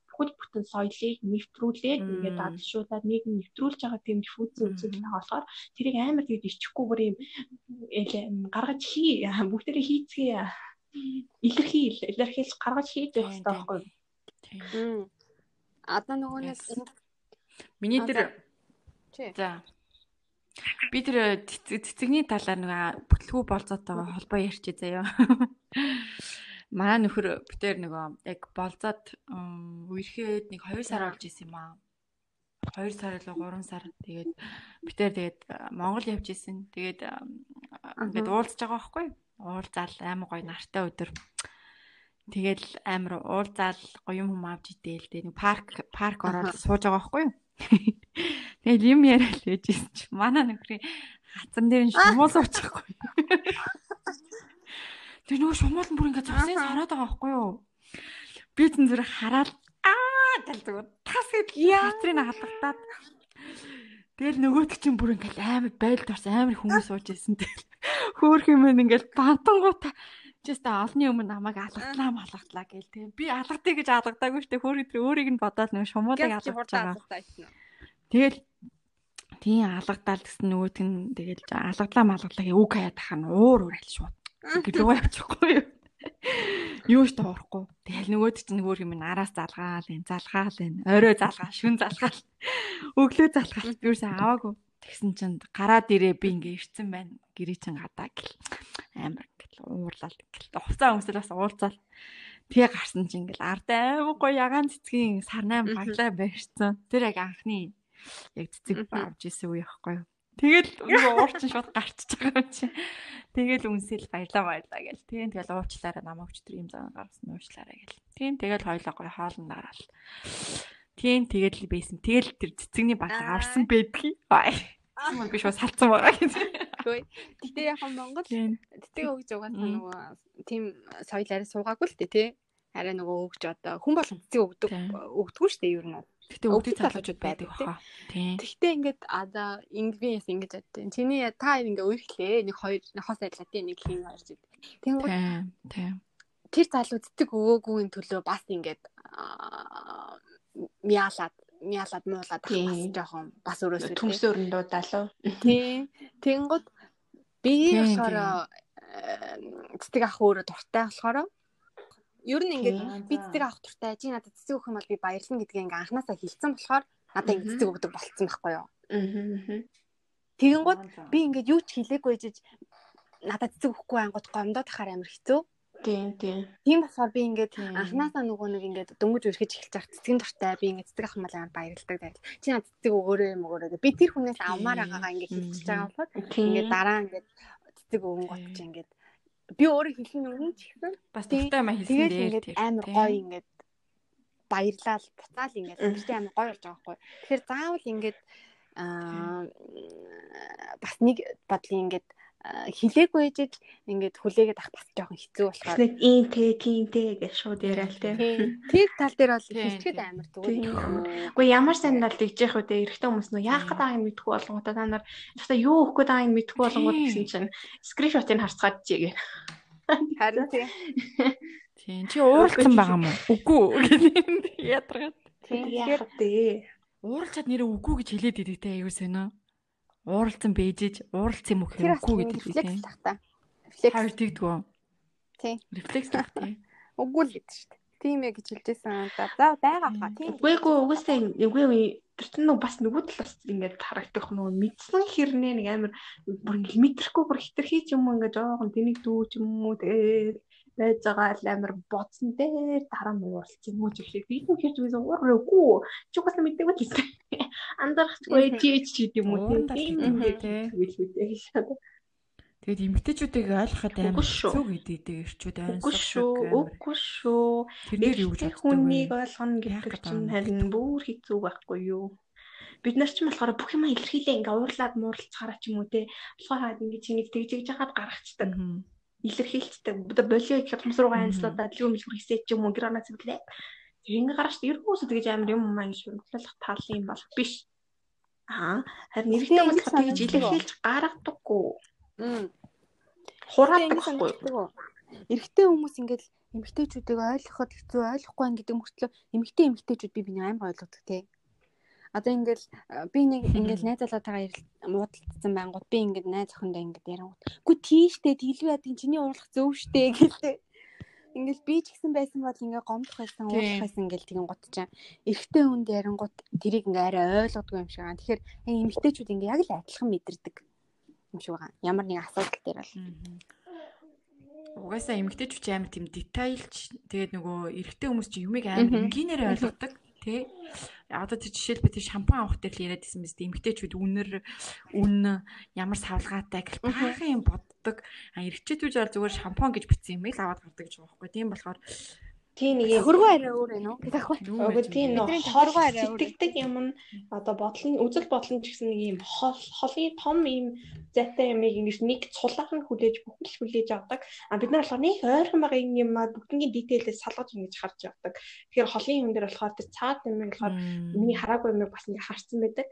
Бүхэл бүтэн соёлыг нэвтрүүлээд ингээд дадлшуулаад нэг нэвтрүүлж байгаа тийм диффузэн үзэл байгаа болохоор тэрийг амар тэгж ичихгүйгээр юм гаргаж хий бүгдээрээ хийцгээе. Илэрхий илэрхийлж гаргаж хийж байх хэрэгтэй байхгүй юу одоо нөгөө нэг миний тэр за. Би тэр цэцэгний талаар нэг бүтлгүү болцоотойгоо холбоо ярьчих заяа. Манай нөхөр битээр нөгөө яг болзоод үерхэд нэг 2 сар болж исэн юм аа. 2 сар илүү 3 сар. Тэгээд битээр тэгээд Монгол явж исэн. Тэгээд ингээд уулзж байгаа байхгүй? Юу? Уулзаал амар гоё нартай өдөр. Тэгэл амар уулзаал гоё юм авч идээл. Тэгээд нэг парк парк ороод сууж байгаа байхгүй юу? Тэгэл юм яриад байж исэн чи манай нөхрийн хацан дээр нь шумуул суучихгүй. Тэр нөгөө шумуул нь бүр ингээд цусын санаад байгаа байхгүй юу? Би зэн зүрх хараад аа гэл зүгээр тас гэдэл хацрыг халгатаад Тэгэл нөгөөт чинь бүр ингээл амар байлд орсон. Амар хүмүүс сууж ирсэн. Тэгэл хөөх юм ингээл бантангуута чиста олны өмнө намайг алгатлаа малгатлаа гээл тийм. Би алгадъя гэж алгадаагүй штэ хөөх тэр өөрийг нь бодоод нэг шумуулыг алгадж байгаа. Тэгэл тийм алгадаал гэсэн нөгөөт нь тэгэл алгадлаа малгатлаа гээ үг хаяад тахаа уур уурал шууд гэлөө явчихгүй юу. Юу ч тоорохгүй. Тэгэл нөгөөд чинь нөгөө юм араас залгаал, энэ залгаал, энэ орой залгаал, шүн залгаал. Өглөө залгаал би юусэн аваагүй. Тэгсэн чинь гараад ирээ би ингээ ирцэн байна. Гэрээ чин гадаа гэл. Амар уурлал гэл. Хувцас өмсөл бас уулзаал. Тэгээ гарсан чинь ингээл ард аймаг гоё ягаан цэцгийн сарнай баглаа барьсан. Тэр яг анхны яг цэцэг авч исэн үе байхгүй? Тэгэл нөгөө уурчин шууд гарчиж байгаа юм чи. Тэгэл үнсэл баялаа баялаа гэл. Тийм тэгэл уучлаарай намайг өчтөр юм зан гарсан уучлаарай гэл. Тийм тэгэл хоёлоо гоё хоолн дараал. Тийм тэгэл байсан. Тэгэл тэр цэцэгний батал авсан байдгийг. Мөн би шууд салцсан байгаа гэсэн. Үгүй. Гэтэ яг Монгол тэтг өгж угаасаа нөгөө тийм соёл арай суугаагүй л дээ тий. Арай нөгөө өгж одоо хүн болгон цэцэг өгдөг өгдөггүй шүү дээ ер нь. Гэтэ өвдөг залуучууд байдаг баха. Тийм. Тэгтээ ингээд одоо ингээс ингэж боддог. Чиний та ингээ өөрхлээ нэг хоёр нохоос айлаа тийм нэг хийн орж идэв. Тэнгүүд тийм. Тэр залуу цэцэг өгөөгүй төлөө бас ингээд мяалаад мяалаад муулаад бас жоохон бас өрөөсөө төмс өрөндөө залуу. Тийм. Тэнгүүд би болохоор цэцэг ах өөрөө дуртай болохоор Ер нь ингээд би цэцэг авах туртай чи надад цэцэг өгөх юм бол би баярлна гэдгийг ингээ анханасаа хэлсэн болохоор надад ингээ цэцэг өгдөг болцсон байхгүй юу. Аа. Тэгэн гот би ингээд юу ч хэлээгүй жиж надад цэцэг өгөхгүй ангууд гомдоод тахаар амар хэцүү. Тийм тийм. Тийм болохоор би ингээд анханасаа нөгөө нэг ингээд дөнгөж өрхөж эхэлж байгаа цэцгийн дуртай би ингээд цэцэг авах юм бол амар баярлдаг даа. Чи надад цэцэг өгөөрэй мөгөөрэй. Би тэр хүнээс авмаар байгаагаа ингээд хэлчихэж байгаа болохоор ингээд дараа ингээд цэцэг өгөн гот чи ингээд би өөрөө хэлсэн юм ч гэсэн бас дуртай маа хэлсэн дээ. Тэгээд амар гоё ингээд баярлал буцаал ингээд тэгтээ амар гоё болж байгаа байхгүй. Тэгэхээр заавал ингээд аа бас нэг бодлын ингээд хилээгүй ээжэж ингээд хүлээгээд ах бас жоохон хэцүү болохоор нэг ин тэ тин тэ гэж шууд яриа л тэ. Тэр тал дээр бол хэлчихэд амар зүгээр. Гэхдээ ямар сайн бол тэгж яах вэ? Эрэгтэй хүмүүс нөө яах гээд байгааг мэдгүй болгонгоо та нар та юу өгөх гээд байгааг мэдгүй болгонгоо гэсэн чинь скриншотыг харцгаад чигээ. Харин тийм. Тийм чи ууралсан байгаа мó? Үгүй гэдэг ядаргаад. Тийм яах вэ? Ууралчаад нэрээ үгүй гэж хэлээд идэг те аюу сэна ууралцсан бэжэж ууралц юм уу хэрэггүй гэдэг тийм. Рефлекс тах та. Рефлекс. Хоёр тэгдгүү. Тийм. Рефлекс тах тийм. Үгүй л гэдэг шүү дээ. Тийм ээ гэж хэлжсэн. За байгаа хаа тийм. Үгүй эгүй угсаа үгүй тэр чинь бас нөгөө талаас ингээд харагдах нөгөө мэдсэн хэрнээ нэг амар бүр ингээд мэдрэхгүй бүр хитрхий ч юм уу ингээд жоохон тэнийг дүүч юм уу тэгээд байж байгаа л амар бодсон дээр дараа нь ууралч юм уу гэхлээр би юу хийж байсан уурахгүй чи угаасаа мэдээгүй хэлсэн андарахгүй чи ч гэдэг юм уу? Тийм шээ Тэгээд эмгтээчүүдийг ойлгоход амар хэцүү гэдэг эрчүүд айн Үгүй шүү. Үгүй шүү. Тэрээр юу гэж хүнийг ойлгоно гэдэг чинь харин бүр хэцүү байхгүй юу? бид нар ч болохоор бүх юм илэрхийлээ ингээ уурлаад муурлцахаараа ч юм уу те болохоор ингээ чинийг тэгж тэгж хаад гаргацдаг илэрхийлцдэг. Болио их хүмүүс руугаа анцлаад адлгүй мэлгүр хийсэж ч юм уу цэвэрлээ. Тэр ингээ гараад ерөөсө тэгж амар юм маань шүрмтлэх тал юм бол биш. Аа харин нэрхтээ хүмүүс тэгж илэрхийлж гаргадаггүй. Хураадаг байхгүй. Эрэгтэй хүмүүс ингээд эмэгтэйчүүдийг ойлгоход хэцүү ойлгохгүй гэдэг мөртлөө эмэгтэй эмэгтэйчүүд би биний амар ойлгодог тий одоо ингээл би нэг ингээл найз залуутайгаа муудалцсан байнгут би ингээд найз охиндоо ингээд ярангууд үгүй тийштэй тэглүү ядгийн чиний уурлах зөв штэ гэлээ. Ингээл би ч гэсэн байсан бол ингээ гомдох байсан уурлах байсан ингээл тэгин гот чам эрэгтэй хүнд ярангууд тэрийг ингээ арай ойлгодгүй юм шиг байгаа. Тэгэхээр эмэгтэйчүүд ингээ яг л адилхан мэдэрдэг юм шиг байгаа. Ямар нэг асуудал дээр бол. Угаасаа эмэгтэйчүүд амар тийм детайлч тэгээд нөгөө эрэгтэй хүмүүс чинь юмыг амар энгийнээр ойлгодог тий. Одоо тэр жишээлбэл тэр шампан авах дээр л яриад байсан биз дээ. Эмгтээчүүд үнэр үн ямар савлгаатай гэх баахан юм боддог. А эргэжтэйчүүд бол зүгээр шампан гэж бичсэн юм л аваад гардаг гэж байгаа байхгүй. Тийм болохоор Тийм нэг хөргөө арай өөр ээ нөө. Үгүй тийм нөө хоргоо арай өөр. Сэтгэдэг юм нь одоо бодлон үзэл бодлон ч гэсэн нэг юм хол холын том юм зайтай юмыг ингэж нэг цулаахан хүлээж бүхэл хүлээж авдаг. А бид нар болохоор нэг ойрхон байгаа юм аа бүгднийг дитейлээс салгаж ингэж харж явдаг. Тэгэхээр холын юм дээр болохоор тэр цаад юм болохоор миний хараагүй юм бас ингэ харцсан байдаг.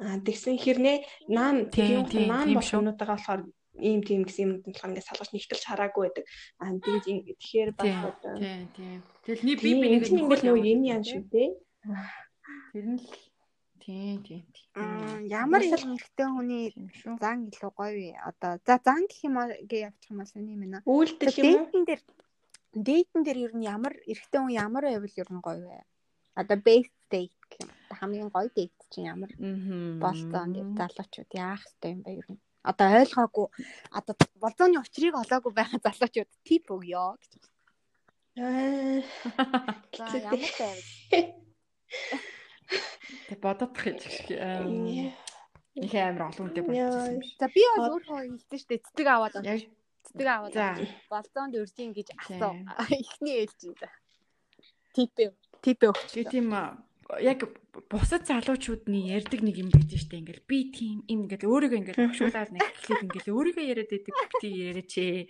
А тэгсэн хэрнээ наан тийм наан болоонуудаа болохоор ийм тийм гэсэн юмд нь болохоор ингээд салгаж нэгтэлж хараагүй байдаг. Аа тэгж тэгэхээр бас одоо тийм тийм. Тэгэл нэг би би нэг нэг нөгөө юм яан шүү дээ. Тэр нь л тийм тийм. Аа ямар ихтэй хүний зан илүү гоё вэ? Одоо за зан гэх юм гээ явчих юм аа сони юм байна. Үйлдэл юм уу? Дэйтэн дээр дэйтэн дээр ер нь ямар эрэгтэй хүн ямар байвал ер нь гоё вэ? Одоо base date гэх юм. Хамгийн гоё date чинь ямар болцоо энэ залуучууд яах вэ юм бэ ер нь? Одоо ойлгоогүй одоо болзооны учрыг олоогүй байгаа залуучууд тип өгөө гэж. Аа. Тэг бодох гэж. Их амар олон хүнтэй болчихсон юм шиг. За би бол өөрөө хэлсэн шүү дээ. Цэцэг аваад байна. Цэцэг аваад болзоонд өржин гэж асуу. Эхний ээлж юм да. Типэ типэ өгч. тийм а, яг бусад залуучуудны ярьдаг нэг юм байж штэ ингээл би тийм юм ингээл өөрийгөө ингээл багшуулаад нэг эхлээд ингээл өөрийгөө яриад байдаг би яриач ээ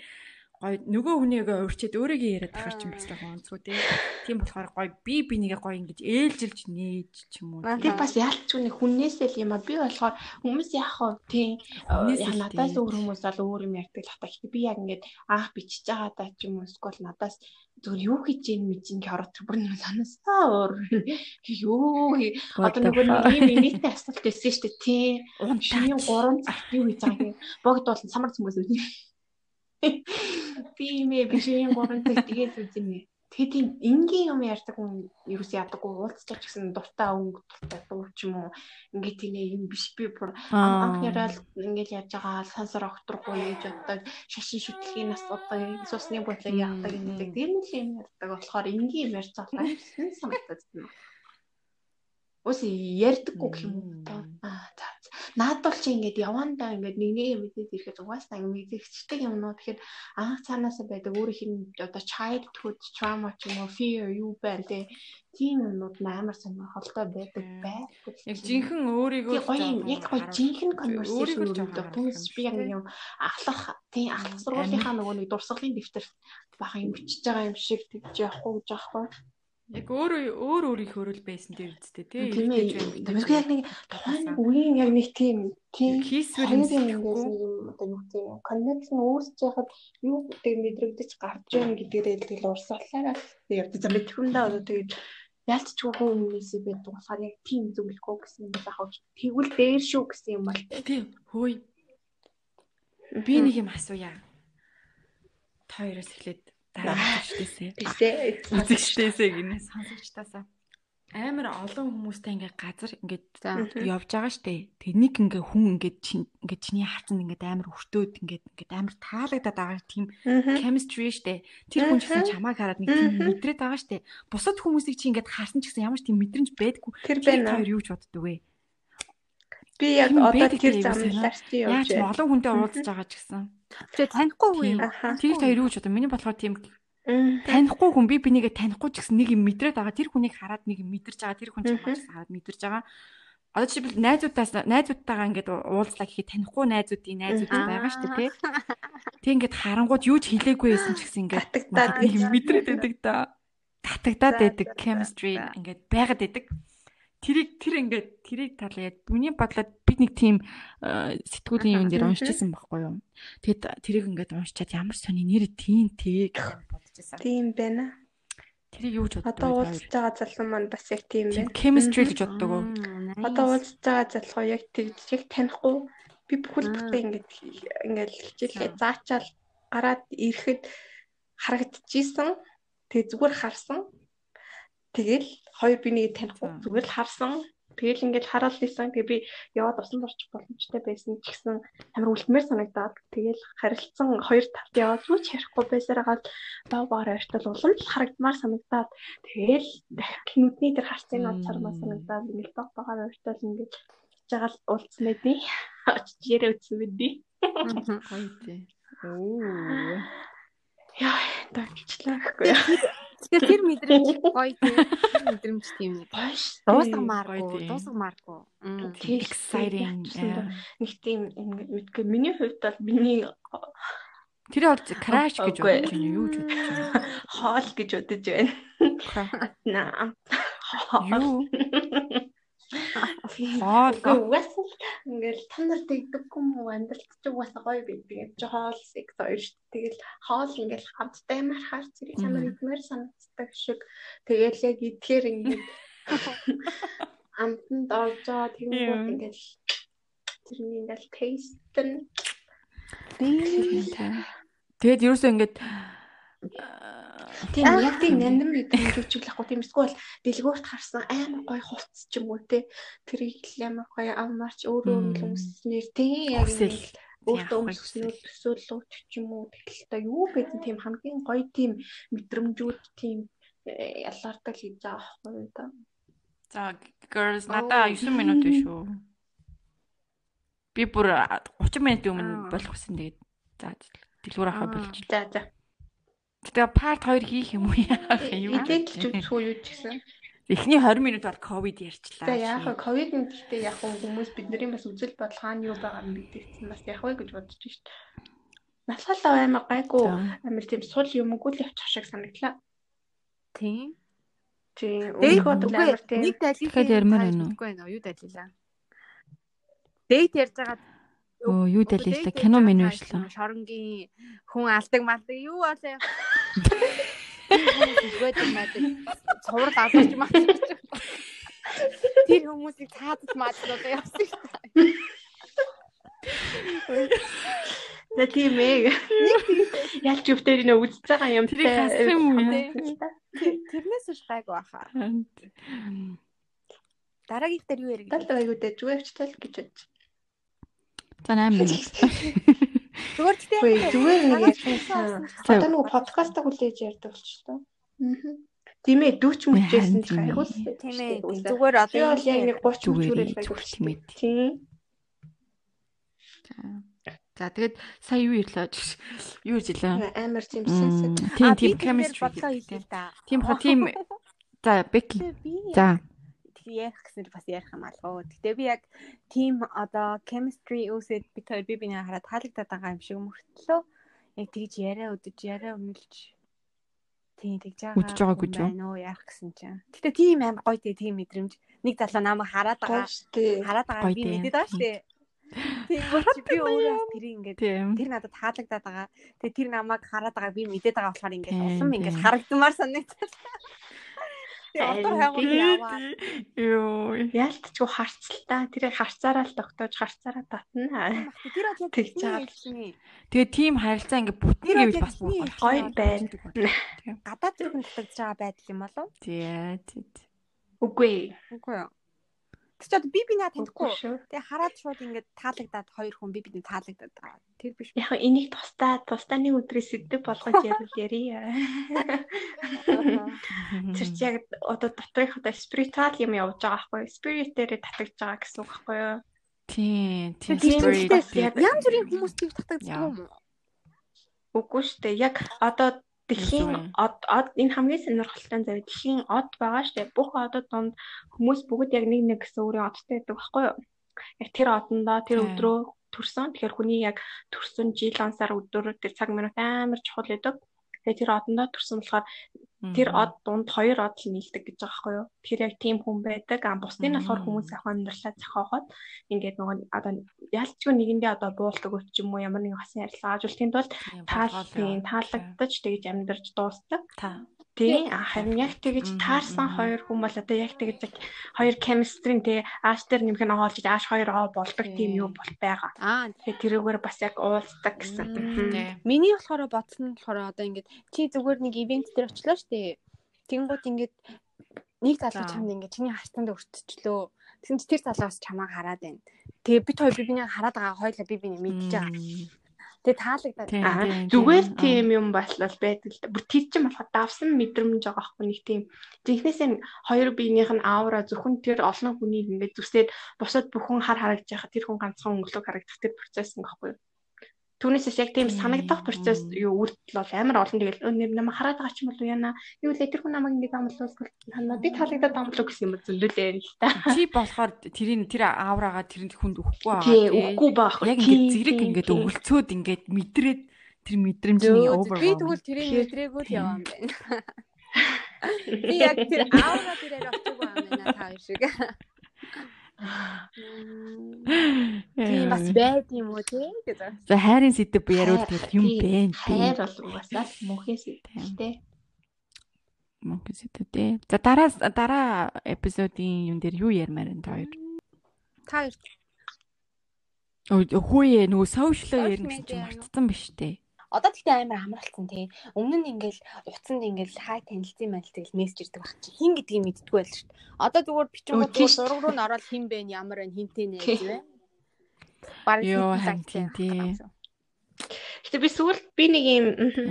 гой нөгөө хүнийгээ урьчаад өөрийгөө яриад тахаар ч юм бас жоохон онцгой тий. Тийм. Болохоор гой би бинийгээ гой ингэж ээлжилж нээж ч юм уу. Тэр бас яалтчгүй нэг хүнээсээ л юм а би болохоор хүмүүс яах вэ? Тий яг надаас өөр хүмүүс бол өөр юм ярьдаг л хата гэхдээ би яг ингээд аах бичиж байгаа даа ч юм уу эсвэл надаас зүгээр юу хийж ин ороод тэр бүр нэг санаасаа өөр юу одоо нөгөө нэг юм инээтэй асуулт байсан шүү дээ тий шинийн 3 цагт юу хийж байгаа юм? Богд бол самар хүмүүс үү би мэ би шинийн 3 цаг тэгээд үзэн Тэгээд тийм энгийн юм ярьдаг хүн ерөөс ядаггүй уулзчих гэсэн дуртай өнгө дуртай дуу ч юм уу. Ингээд тийм юм биш. Би бүр анх яриад ингээд яаж байгаа сансар огтрахгүй гэж боддог. Шашин шүтлэгийн нас одоо сусны бодлоо яадаг гэдэг. Тийм л юм ярьдаг болохоор энгийн юм ярьж байгаа. Юм санагдаад байна. Ус ярьдаггүй юм уу? Аа. Наад бол чи ингээд явандаа ингээд нэг нэг мэдээд ирэхэд угаасаа мэдэгчдэг юмнууд тэгэхээр анх цаанаасаа байдаг өөрийнх нь одоо childhood trauma ч юм уу fear юу байна те тийм юмнууд амар сонир холтой байдаг байдаг. Яг жинхэнэ өөрийгөө. Яг гоё жинхэнэ conversation жоохон Түнс би яг юм ахлах тийм ахлах сургуулийнхаа нөгөө нэг дурсгалын дэвтэр бага юм бичиж байгаа юм шиг тэгж явахгүй гэж аахгүй. Яг өөрөө өөр өөрийнхөө л байсан дээр үсттэй тий. Тийм ээ. Тэрс яг нэг тухайн үеийн яг нэг тийм тийм хийсвэр юм юм одоо юу гэдэг юм коннекшн үүсэж яхад юу гэдэг мэдрэгдэж гарч байна гэдгээрээ тэгэл урсгалаараа ярьдаг. За мэдхэндээ одоо тэгээд ялцчгүй хүн хүмүүсээ байдаг болохоор яг тийм зөвлөхгүй гэсэн юм байх уу. Тэгвэл дээр шүү гэсэн юм бол тий. Хөөе. Би нэг юм асууя. Та хоёроос эхлээд дараа нь бисээ үзэгчдээсээ гинэ сонсогчдаасаа амар олон хүмүүстэй ингээ газар ингээд явж байгаа штэ. Тэнийг ингээ хүн ингээд чин ингээд чиний харцанд ингээд амар өртөөд ингээд ингээд амар таалагдаад байгаа тийм chemistry штэ. Тэр хүн ч гэсэн чамааг хараад нэг тийм мэдрээд байгаа штэ. Бусад хүмүүсийг чи ингээд харсан ч гэсэн ямар ч тийм мэдрэмж байдаггүй. Тэр Тэр байна. хоёр юу ч боддог вэ? Би яг одоо тэр замлаар чи явж Яаж байна. олон хүнтэй уулзж байгаа ч гэсэн. Тэгээ танихгүй хүн юм. Аха. Тэр хоёр юу ч боддог. Миний болохоор тийм танихгүй хүн би бинийгээ танихгүй ч гэсэн нэг юм мэдрээд байгаа. Тэр хүнийг хараад нэг юм мэдэрч байгаа. Тэр хүн чамаа ч гэсэн хараад мэдэрч байгаа. Одоо жишээлбэл найзуудаас найзуудтайгаа ингээд уулзлаа гэхэд танихгүй найзуудын найзууд Аа. байгаа шүү дээ тий. Тэг ингээд харангууд юу ч хэлээгүй байсан ч гэсэн ингээд Татагдаад юм мэдрээд байдаг да. Татагдаад байдаг chemistry ингээд байгаад байдаг. Тэрийг тэр ингээд тэрийг талаад миний бодлоод би нэг тийм э, сэтгүүлийн юм дээр уншижсэн байхгүй юу. Тэгэд тэрийг ингээд уншичаад ямар сони нэр тийм тий гэж бодчихсан. Тийм байна. Тэрийг юу ч боддог. Одоо уулзж байгаа залуу маань бас яг тийм байна. chemistry гэж боддог уу? Одоо уулзж байгаа залуу яг тэгж яг танихгүй би бүхэл бүтэн ингээд ингээд хичээлээ заачаал гараад ирэхэд харагдчихсэн. Тэгээ зүгээр харсан. Тэгэл хоёр би нэг танихгүй зүгээр л харсан. Тэгэл ингээд хараал лсэн. Тэгээ би яваад усан дурчих боломжтой байсан ч гэсэн амар үлдмээр санагдаад тэгэл харилцсан хоёр талд яваад юу ч ярихгүй байсараагаад баг багаар ойртол улам л харагдмаар санагдаад тэгэл дахиад нүдний дээр харцын над сармаа санагдаад ингээд баг багаар ойртол ингээд жагаал уулцсан байдیں۔ Очиж яриа үтсэн байдیں۔ Гоё тий. Оо. Яа, тагчлаа гэхгүй яа. Тэгэхээр тэр мэдрэмж гоё тийм. Мэдрэмж тийм нэг. Бааш. Дуусгамааргүй, гоё тийм. дуусгамааргүй. Exciting. Нэг тийм мэдгүй миний хувьд бол миний Тэр бол crash гэж бодож байна. Юу ч бодож байна. хоол гэж бодож байна. Наа. Юу? Гэхдээ угаасаа ингээл та нар тэгдэггүй мүү амьдралд ч угаасаа гоё байдаг. Явж хоол секс хоёр шүү дээ. Тэгэл хоол ингээл хамттай мархаар зэрэг Мгм. идмээр санагддаг шиг. Тэгэл яг идэхээр ингээд амтанд орж байгаа Юу. тэгмүүд ингээл тэрний ингээл taste нь Тэгээд ерөөсөө ингээд тийм яг тийм нандин мэдрэмж үчиглэхгүй тийм. Эсвэл дэлгүүрт харсан амар гоё хувцс ч юм уу те тэрийг л амар гоё амарч өөрөө өмснээр тийм яг өөртөө Яг өмснөл төсөөлөж ч юм уу тэгэл та юу гэсэн тийм хамгийн гоё тийм мэдрэмжүүд тийм э, ялгаартай л хийж байгаа байхгүй юу та. За girls надаа 9 минут биш үү? Би бүр 30 минут өмнө болох гэсэн тэгээд за дэлгүүр авахаа болж. За за. Тэгээ part 2 хийх юм уу яах юм? Эдэлж үзэх үү юу ч гэсэн. Эхний 20 минут бол ковид ярьчлаа. За яах вэ? Ковид нь гэхдээ яг хүмүүс бидний бас үзэл бодол хаана юу байгаа нь мэдээсэн бас яах вэ гэж бодож шít. Насгалаа аймаг гайгүй амир тийм сул юм уу л явчих шиг санагдлаа. Тийм. Тийм. Амир тийм. Нэг далилын Дахиад ярмаар байна уу? Үгүй ээ, юу далилаа? Дэйт ярьж байгаа Оо юу далилаа кино меню уушлаа. Шоронгийн хүн алдаг малдаг юу болоо. Гүйд мадаг. Цуврал алгаж мадаг. Тэр хүмүүсийг цаадад маадлаа явсан. За тийм ээ. Ялч өвтөр нэ үзэж байгаа юм юм уу? Тэрнээс ш гайг баха. Дараагийнх дээр юу ярих? Дал байгуу дээ зүгэвчтэй л гэж бодож. За 8 минут. Зүгээр гэхдээ зүгээр нэг ярьсан. Одоо нөгөө подкастаа хүлээж ярьдаг болчихлоо. Аа. Тийм ээ дүүч мүчээсэн ч гайгүй л. тийм ээ. Зүгээр одоо яг нэг 30 Зүгээр мүчүүрэл зүгээр тийм ээ. Тийм. За тэгээд сая юу ирлээ? Юу ирж илээ? Амар тийм сенсэт. Тийм тийм chemistry. бодлоо хэлээ да. Тийм хоо тийм. За Беки. Би За. Ярих гэснээр бас ярих юм алгаа. Гэтэ би яг team одоо chemistry үсэд бид хоёр би биний хараад таалагдаад байгаа юм шиг мөртлөө яг тэгж яриа өдөж яриа өмнөлж тийм тэгж байгаа. Үдэж байгаагүй ч юу? байна уу яах гэсэн чинь. Гэтэ team амар гоё team мэдрэмж. Нэг залуу намайг хараад байгаа. Хараад байгаа би дээ. мэдээд байгаа шүү дээ. Тийм чи би өөрөө тэр ингээд Тийм. тэр надад таалагдаад байгаа. Тэгээ тэр намайг хараад байгаа би мэдээд байгаа болохоор ингээд Тийм, улам ингээд тийм. харагдмаар санагдаад. Одоо хайгуул яваа. Йоо. Яалтчгүй харцалтаа. Тэр яг харцаараа л тогтоож харцаараа татна. Тэр бол Тэгж байгаа. Тэгээ тийм харилцаа ингээ бүтэн Тэр гэвэл бол бас. Гоё байна. гадаад зүрхэн татагдж байгаа байдал юм болов? Тий. тий. Үгүй. Үгүй юу. Тэг чи одоо би бинаа Үгүй танихгүй. Тэгээ хараад шууд ингээд таалагдаад хоёр хүн би биний таалагдаад байгаа. Тэр биш. Яг энийг тустаа тустаа нэг өдрөөс сэдв болгож ярил ярий. Тэр чи яг одоо доторх одоо спиритуал юм явж байгаа байхгүй спиритээр татагдж байгаа гэсэн үг байхгүй юу? Тий. Тий. Тийм spirit. гэхдээ янз бүрийн хүмүүс тийм татагддаг юм уу? Үгүй шүү дээ. Яг одоо дэлхийн од од энэ хамгийн сонирхолтой зав дэлхийн од байгаа шүү дээ. Бүх одод донд хүмүүс бүгд яг нэг нэг гэсэн өөрийн одтой байдаг байхгүй юу? Яг тэр одондоо тэр өдрөө төрсөн. Тэгэхээр хүний яг төрсөн жил ансаар өдөр тэр цаг минут амар чухал байдаг. Тэгээ тэр одондоо төрсөн болохоор тэр од дунд хоёр од л нийлдэг гэж байгаа байхгүй юу? Тэр яг тийм хүн байдаг. А бусдын нь болохоор хүмүүс яг амьдралаа зохиогоод ингээд нөгөө одоо ялчгүй нэгэндээ одоо буулдаг өч юм уу ямар нэгэн хасан ярилцлага ажуултын тулд тааллын таалагдаж тэгж амьдарч дуустдаг. Та. Тийм харин яг тэгж таарсан хоёр хүн бол одоо яг тэгж яг хоёр chemistry-н тэгээ ааш дээр нэмэх нь оолж ааш хоёр оо болдог тийм юу бол байгаа. Аа Тэгээ тэрүүгээр бас яг уулздаг гэсэн. Тий. Миний болохоор бодсон нь болохоор одоо ингээд чи зүгээр нэг ивент дээр очлоо штэ. Тэнгууд ингээд нэг залуу За. чамд ингээд чиний харцаанд өртчлөө. Тэгсэн чи тэр залуус чамаа хараад байна. Тэгээ бид хоёр би бинийг хараад байгаа хоёлаа би бинийг мэдчихэж байгаа. Тэгээ таалагдаад. Зүгээр тий. тийм юм болол байдаг л да. Бүр тэр чинь болохоо давсан мэдрэмж байгаа байхгүй нэг тийм. Жинхнээсээ хоёр биенийх нь аура зөвхөн тэр олон хүнийг ингээд зүсээд бусад бүхэн хар харагдаж байхад тэр хүн ганцхан өнгөлөг харагдах тэр процесс юм байхгүй юу? Түүнээсээс яг тийм санагдах процесс юу үрдэл бол амар олон тэгэл нэр намайг хараад байгаа ч юм бол яана юу лээ тэр хүн намайг ингэ амлуул танаа би таалагдаад амлуу гэсэн юм зөндөлөө л та. Чи болохоор тэрийг тэр авраага тэрэнд хүнд өгөхгүй байгаа. Тий үгүй баах. Яг ингээд зэрэг ингээд өвөлцөөд ингээд мэдрээд тэр мэдрэмжний Зөө, over. би тэгвэл тэрийг Тэр- мэдрээгүй л яваа юм байна. Би яг тэр аура тэрээр юм байна та хоёр шиг. Тийм бас байд юм уу тий гэж. За хайрын сэдв яриул тэгэл юм бэ. Хайр бол угаасаа мөнхийн сэтгэлтэй. Мөнгө сэдв тий. За дараа дараа эпизодын юм дээр юу ярмаар энэ хоёр. Та хоёр Өө хөөе нөгөө media чинь юу? мартсан биш тий. Одоо тэгтээ амар амралтсан тий. Өмнө нь ингээл утсанд ингээл хай танилцсан байл тэгэл мессеж ирдэг баг чи хин гэдгийг мэддэггүй байл шүү дээ. Одоо зүгээр бичингууд зураг руу н ороод хин бэ ямар вэ хинтээ нэ гэж вэ. Бараг лагтай тий. Гэтэ би сүүлд би нэг юм.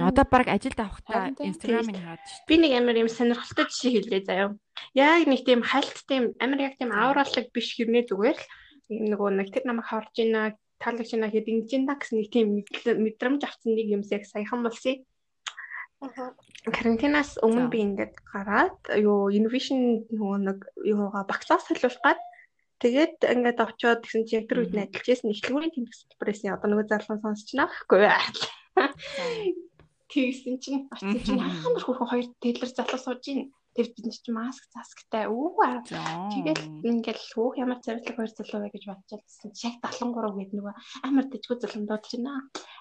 Одоо баг ажилд авахтаа. Instagram-ыг хаад шүү. би нэг амар юм сонирхолтой жишээ хэлээ заяа. Яг нэг тийм хальт тийм амар яг тийм авраалаг биш хэрнээ зүгээр л нөгөө нэг тэр намайг харж ийна таалагч байна гэхэд ингэж байна гэсэн нэг тийм мэдрэмж авсан нэг юмс яг саяхан болсон. Карантинаас өмнө би ингээд гараад юу innovation нөгөө нэг юугаа багцаас солиулах гад тэгээд ингээд очиод тэгсэн чи яг тэр үед ажиллаж байсан эхлэгүүрийн тэмдэг салбараас одоо нөгөө зарлан сонсч байна гэхгүй. Тэгсэн чинь очсон чинь амар хөрхөн хоёр тэлэр залуу сууж ийн Тэр бид нар чи маск засктай өө тэгэл ингээл хөөх ямар царилэг хоёр залуу вэ? гэж бодчихсон. Яг 73 гээд нөгөө амар дэжгүй залундууд байна.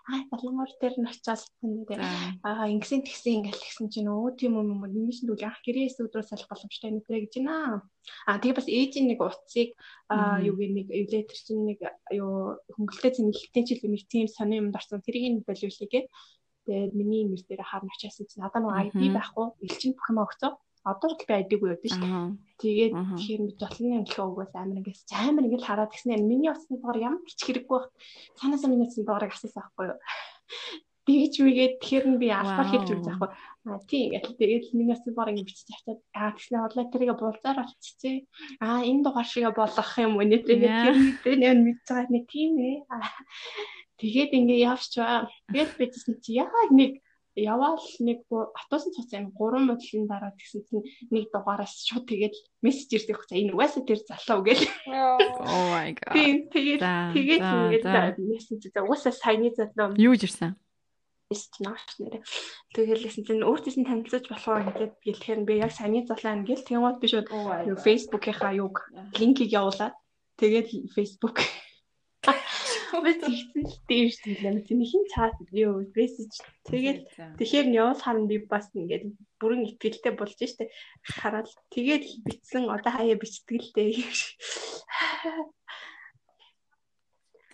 Аа 73 дээр нь очиад тэгээд аа ингэсэн тэгсэн ингээл тэгсэн чинь өө тийм юм юм нэмсэн дүүл анх гэрээс өдрөө салах боломжтой нэтрэ гэж байна. Аа тэгээ бас ээжийн нэг утсыг аа юу гэ нэг эвлетер чинь нэг юу хөнгөлтэй цэнгэлтийн чил нэг тийм сони юмд орсон. Тэрийг нь болиулъя гээд тэгээд миний нэр дээр харна очиасан чинь надад нэг ID байхгүй элчин бүх юм өгцөө одоо л би айдаггүй байдаг шүү дээ. Тэгээд тэгэхээр би жолны амлахаа өгвөл амар ингээс амар ингээл хараад гиснэ миний утасны дугаар ямар ч хэрэггүй байх. Цаанаасаа миний утасны дугаарыг асуусан байхгүй юу? Тэгж үгээд тэгэхээр би албаар хэлж өгч байхгүй. Аа тийм ингээл тэгээд миний утасны дугаар ингэ бичиж авчаад аа тэгснэ хотлоо тэрийг буулзаар олчихжээ. Аа энэ дугаар шигээ болгох юм уу нэ тэгээд тэр мэдээ нэг мэдж байгаа нэг тийм ээ. Тэгээд ингээ явчихваа. Тэгээд бидсэн чи яг нэг яваал нэг автобусны цуц юм 3 модлын дараа тэгсэн чинь нэг дугаараас шууд тэгээд мессеж ирдэг хөө энэ угаасаа тэр залуу гэл. Oh my god. Тэгээд тэгээд ингээд мессеж за угаасаа саяны залуу. Юу ирсэн? Мессеж нааш нэрэ. Тэгээд хэлсэн чинь өөртөөс нь танилцуулж болох гэдэг гэлэхээр би яг саяны залуу ам гэл тэгмээд би шууд Facebook-ийнхаа юг линкийг явуулаад тэгээд Facebook Бид хийсэн л дээ шүү дээ. Тийм хин чат юу мессеж тэгэл тэгэхээр нь явуул харна би бас ингээд бүрэн ихтгэлтэй болж штэ хараад тэгээд битсэн одоо хаяа бичтгэлтэй.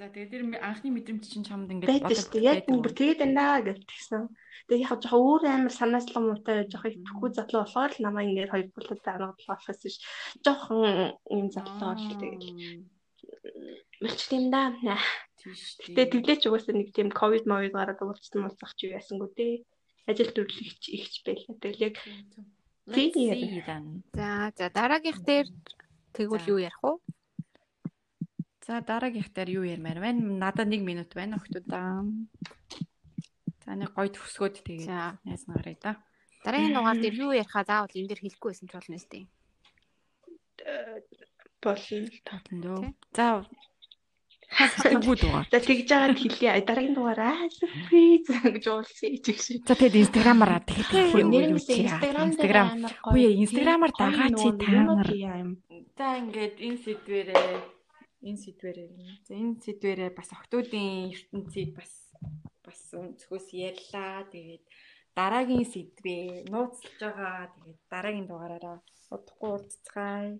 За тэгээд тэр анхны мэдрэмж чинь чамд ингээд бодож яг бүр тэгээд байна гэж тэгсэн. Тэгээд яг жоохон өөр амар санаачлан муутай жоохон итгэхгүй задлаа болохоор л намаа ингээд хоёр бүлэд ангадлах болохоос ш. Жоохон юм задлаа бол тэгээд Мэлч тийм да. Гэтэ тэглээч угаасаа нэг тийм ковид мовид гараад уулзсан муулзах чи ясангүй дээ. Ажил төрлөгч ихч байлаа. Тэгэл яг тийм За за дараагийнх дээр тэгвэл юу ярих вэ? За дараагийнх дээр юу ярмаар байна? Надад 1 минут байна охтуудаа. За нэг гоё төгсгөөд тэгээ найз нарыг да. Дараагийн дугаар дээр юу ярихаа заавал энэ дээр хэлэхгүй байсан ч болно шүү дээ. Болно. Болно дөө. За Хасахгүй дугаар. За тэгж байгаа нь хэлье. Дараагийн дугаар аа сюрприз гэж уулсан ич шиг. За тэгээд инстаграмаараа тэгээд инстаграм. Үгүй инстаграмаар дагаа чи та нар. За ингээд энэ сэдвэрээ энэ сэдвэрээ за энэ сэдвэрээ бас октоодын ертөнцийг бас бас өнцгөөс ярьлаа. Тэгээд дараагийн сэдвээ нууцлж байгаа. Тэгээд дараагийн дугаараараа удахгүй уулзцгаая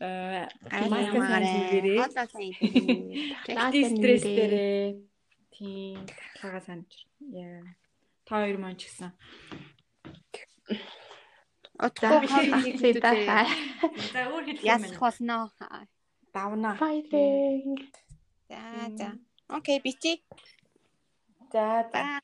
аймагаараа одоо сайн стресс дээрээ тийм хага санаж яа та хоёр маань ч гэсэн Отгоо хэлээ. За өөр хэлэх юм. Ясах болно. Давна. Fighting. За за. Окей, бичи. За за.